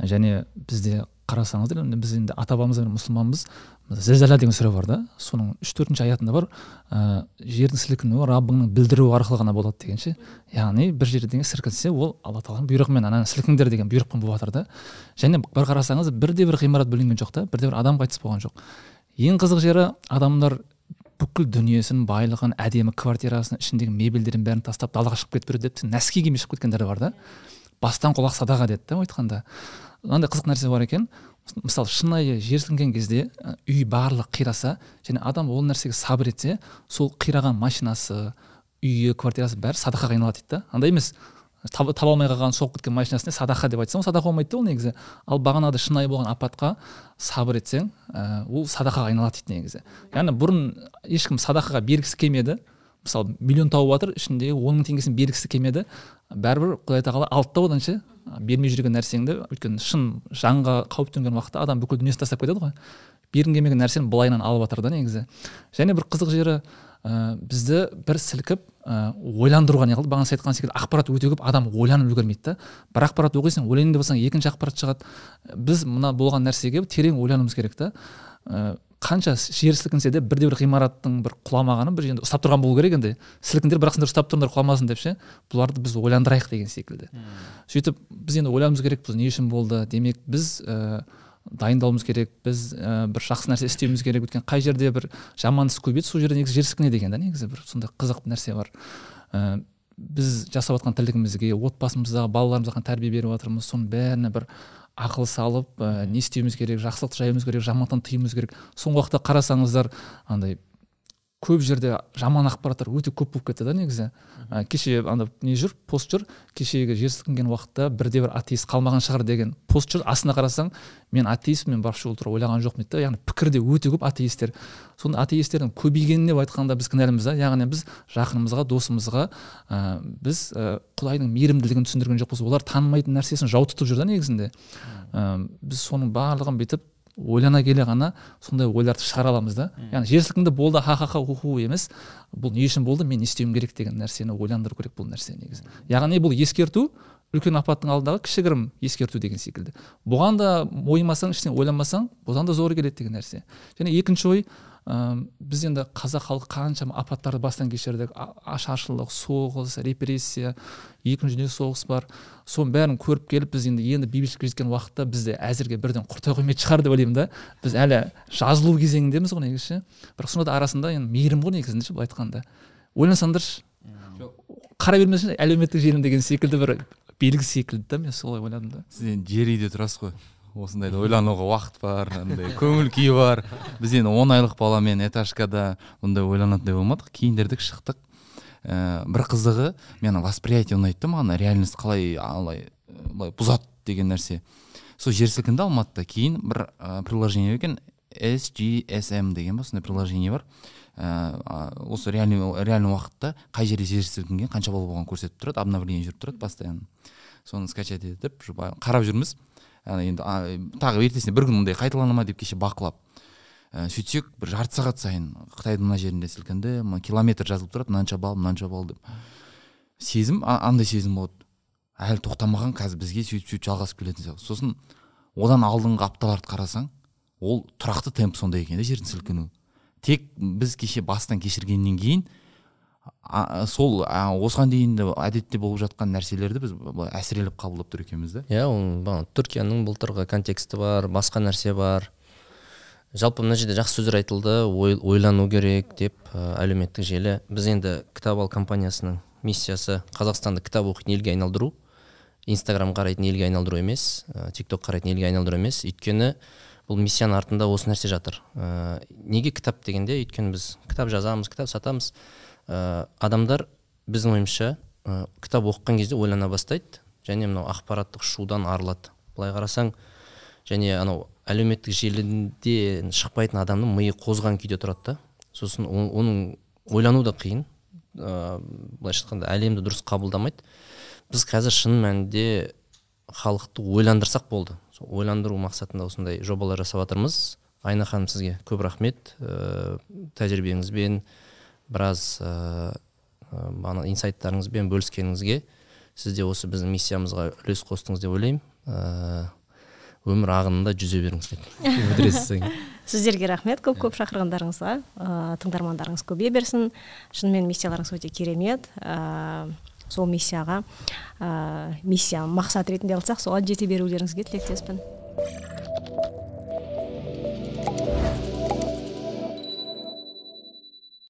және бізде қарасаңыздар енді біз енді ата бабамыз мұсылманбыз. Зілзала деген сүре бар да соның үш төртінші аятында бар ә, жердің сілкінуі раббыңның білдіруі арқылы ғана болады деген ше яғни бір жердеңе сілкінсе ол алла тағаланың бұйрығымен ана сілкіңдер деген бұйрықпен болып жатыр да. Және бір қарасаңыз бірде бір ғимарат бүлінген жоқ та бірде бір адам қайтыс болған жоқ. Ең қызық жері адамдар бүкіл дүниесін байлығын әдемі квартирасын ішіндегі мебельдерін бәрін тастап далаға шығып кетіп береді деп нәски киіммен шығып кеткендер бар да. Бастан құлақ садаға деді да айтқанда. Мынандай қызық нәрсе бар екен. Мысалы шынайы жер сілкінген кезде үй барлық қираса және адам ол нәрсеге сабыр етсе сол қираған машинасы үйі квартирасы бәрі садақаға айналады дейді да. Андай емес. Таба алмай қалған соғып кеткен машинасына садақа деп айтсаң ол садақа болмайды да ол негізі. Ал бағанағыдай шынайы болған апатқа сабыр етсең ә, ол садақаға айналады дейді негізі. Яғни бұрын ешкім садақаға бергісі келмеді. Мысалы миллион тауып жатыр ішіндегі он мың теңгесін бергісі келмеді. Бәрібір құдай тағала алды да одан ше бермей жүрген нәрсеңді өйткені шын жанға қауіп төнген уақытта адам бүкіл дүниесін тастап кетеді ғой. Бергің келмеген нәрсені былайынан алып жатыр да негізі. Және бір қызық жері ә, бізді бір сілкіп ә, ойландыруға не қылды? Бағана сіз айтқан секілді ақпарат өте көп адам ойланып үлгермейді да. Бір ақпарат оқисың ойлайын деп алсаң екінші ақпарат шығады. Біз мына болған нәрсеге терең ойлануымыз керек та. Ә, қанша жер сілкінсе де бірде бір ғимараттың бір құламағанын бір жерде ұстап тұрған болу керек енді. Сілкіңдер бірақ сендер ұстап тұрыңдар құламасын деп ше? Бұларды біз ойландырайық деген секілді. Сөйтіп біз енді ойлануымыз керекпіз не үшін болды? Демек біз ә, дайындалуымыз керек біз ә, бір жақсы нәрсе істеуіміз керек. Өйткені қай жерде бір жаман іс көбейеді сол жерде негізі жер сілкінеді екен да негізі бір сондай қызық нәрсе бар. Ә, біз жасап жатқан тірлігімізге отбасымыздағы балаларымызға тәрбие беріп жатырмыз. Соның бәріне бір ақыл салып ә, не істеуіміз керек жақсылықты жаюымыз керек жамандықтан тыюымыз керек. Соңғы уақытта қарасаңыздар андай көп жерде жаман ақпараттар өте көп болып кетті да негізі. Ә, кеше анда не жүр? Пост жүр кешегі жер сілкінген уақытта бірде бір атеист қалмаған шығар деген пост жүр астына қарасаң мен атеистпін мен вообще ол туралы ойлаған жоқпын дейді да. Яғни пікірде өте көп атеисттер сонда атеистердің көбейгеніне былай айтқанда біз кінәліміз да. Яғни біз жақынымызға досымызға ә, біз ә, құдайдың мейірімділігін түсіндірген жоқпыз. Олар танымайтын нәрсесін жау тұтып жүр да негізінде. Ә, біз соның барлығын бүйтіп ойлана келе ғана сондай ойларды шығара аламыз да яғни жер сілкінді болды ха ха ха ху ху емес. Бұл не үшін болды? Мен не істеуім керек деген нәрсені ойландыру керек бұл нәрсе негізі. Яғни бұл ескерту үлкен апаттың алдындағы кішігірім ескерту деген секілді. Бұған да мойымасаң ештеңе ойланбасаң бұдан да зоры келеді деген нәрсе. Және екінші ой біз енді қазақ халқы қаншама апаттарды бастан кешірдік. Ашаршылық соғыс репрессия екінші дүниежүзілік соғыс бар. Соның бәрін көріп келіп біз енді енді бейбітшілікке жеткен уақытта бізді әзірге бірден құртай қоймайтын шығар деп ойлаймын да. Біз әлі жазылу кезеңіндеміз ғой негізі. Ше бірақ сонда да арасында енді мейірім ғой негізінде былай айтқанда. Ойлансаңдаршы. Қарай бермесеңші әлеуметтік желім деген секілді бір белгі секілді да мен солай ойладым да. Сіз енді жер үйде тұрасыз ғой. Осындайда ойлануға уақыт бар андай көңіл күй бар. Біз енді он айлық баламен этажкада бұндай ойланатындай болмадық киіндірдік шықтық. Ә, бір қызығы мен восприятие ұнайды да маған реальность қалай алай былай бұзады деген нәрсе. Сол жер сілкінді алматыда кейін бір ә, приложение екен sgsm деген ба сондай приложение бар. Ә, осы реальный реальный уақытта қай жерде жер сілкінген қанша бала болғанын көрсетіп тұрады обновление жүріп тұрады постоянно. Соны скачать етіп қарап жүрміз. Енді тағы ертесіне бір күн мындай қайталана ма деп кеше бақылап ә, сөйтсек бір жарты сағат сайын қытайдың мына жерінде сілкінді мына километр жазылып тұрады мынанша балл мынанша балл деп. Сезім андай сезім болады. Әлі тоқтамаған қазір бізге сөйтіп сөйтіп жалғасып келетін сияқты. Сосын одан алдыңғы апталарды қарасаң ол тұрақты темп сондай екен да жердің сілкінуі. Тек біз кеше бастан кешіргеннен кейін а, сол а, осыған дейін де әдетте болып жатқан нәрселерді біз былай әсірелеп қабылдап тұр екенбіз да иә оның түркияның былтырғы контексті бар басқа нәрсе бар. Жалпы мына жерде жақсы сөздер айтылды ой, ойлану керек деп ә, әлеуметтік желі. Біз енді кітап ал компаниясының миссиясы қазақстанды кітап оқитын елге айналдыру инстаграм қарайтын елге айналдыру емес ә, тик ток қарайтын елге айналдыру емес. Өйткені бұл миссияның артында осы нәрсе жатыр. Ә, неге кітап дегенде өйткені біз кітап жазамыз кітап сатамыз. Ә, адамдар біздің ойымызша ә, кітап оқыған кезде ойлана бастайды. Және мынау ақпараттық шудан арылады. Былай қарасаң және анау әлеуметтік желіде шықпайтын адамның миы қозған күйде тұрады да. Сосын оның ойлану да қиын. Ыыы былайша айтқанда әлемді дұрыс қабылдамайды. Біз қазір шын мәнінде халықты ойландырсақ болды. Сол ойландыру мақсатында осындай жобалар жасап жатырмыз. Айна ханым сізге көп рахмет. Ә, тәжірибеңізбен біраз ыыы ә, инсайттарыңызбен бөліскеніңізге сіз де осы біздің миссиямызға үлес қостыңыз деп ойлаймын. Ыыы өмір ағынында жүзе беріңіз деп *laughs* сіздерге рахмет. Көп көп шақырғандарыңызға ыыы тыңдармандарыңыз көбейе берсін. Шынымен миссияларыңыз өте керемет. Ыыы сол миссияға ә, миссия мақсат ретінде алсақ соған жете берулеріңізге тілектеспін.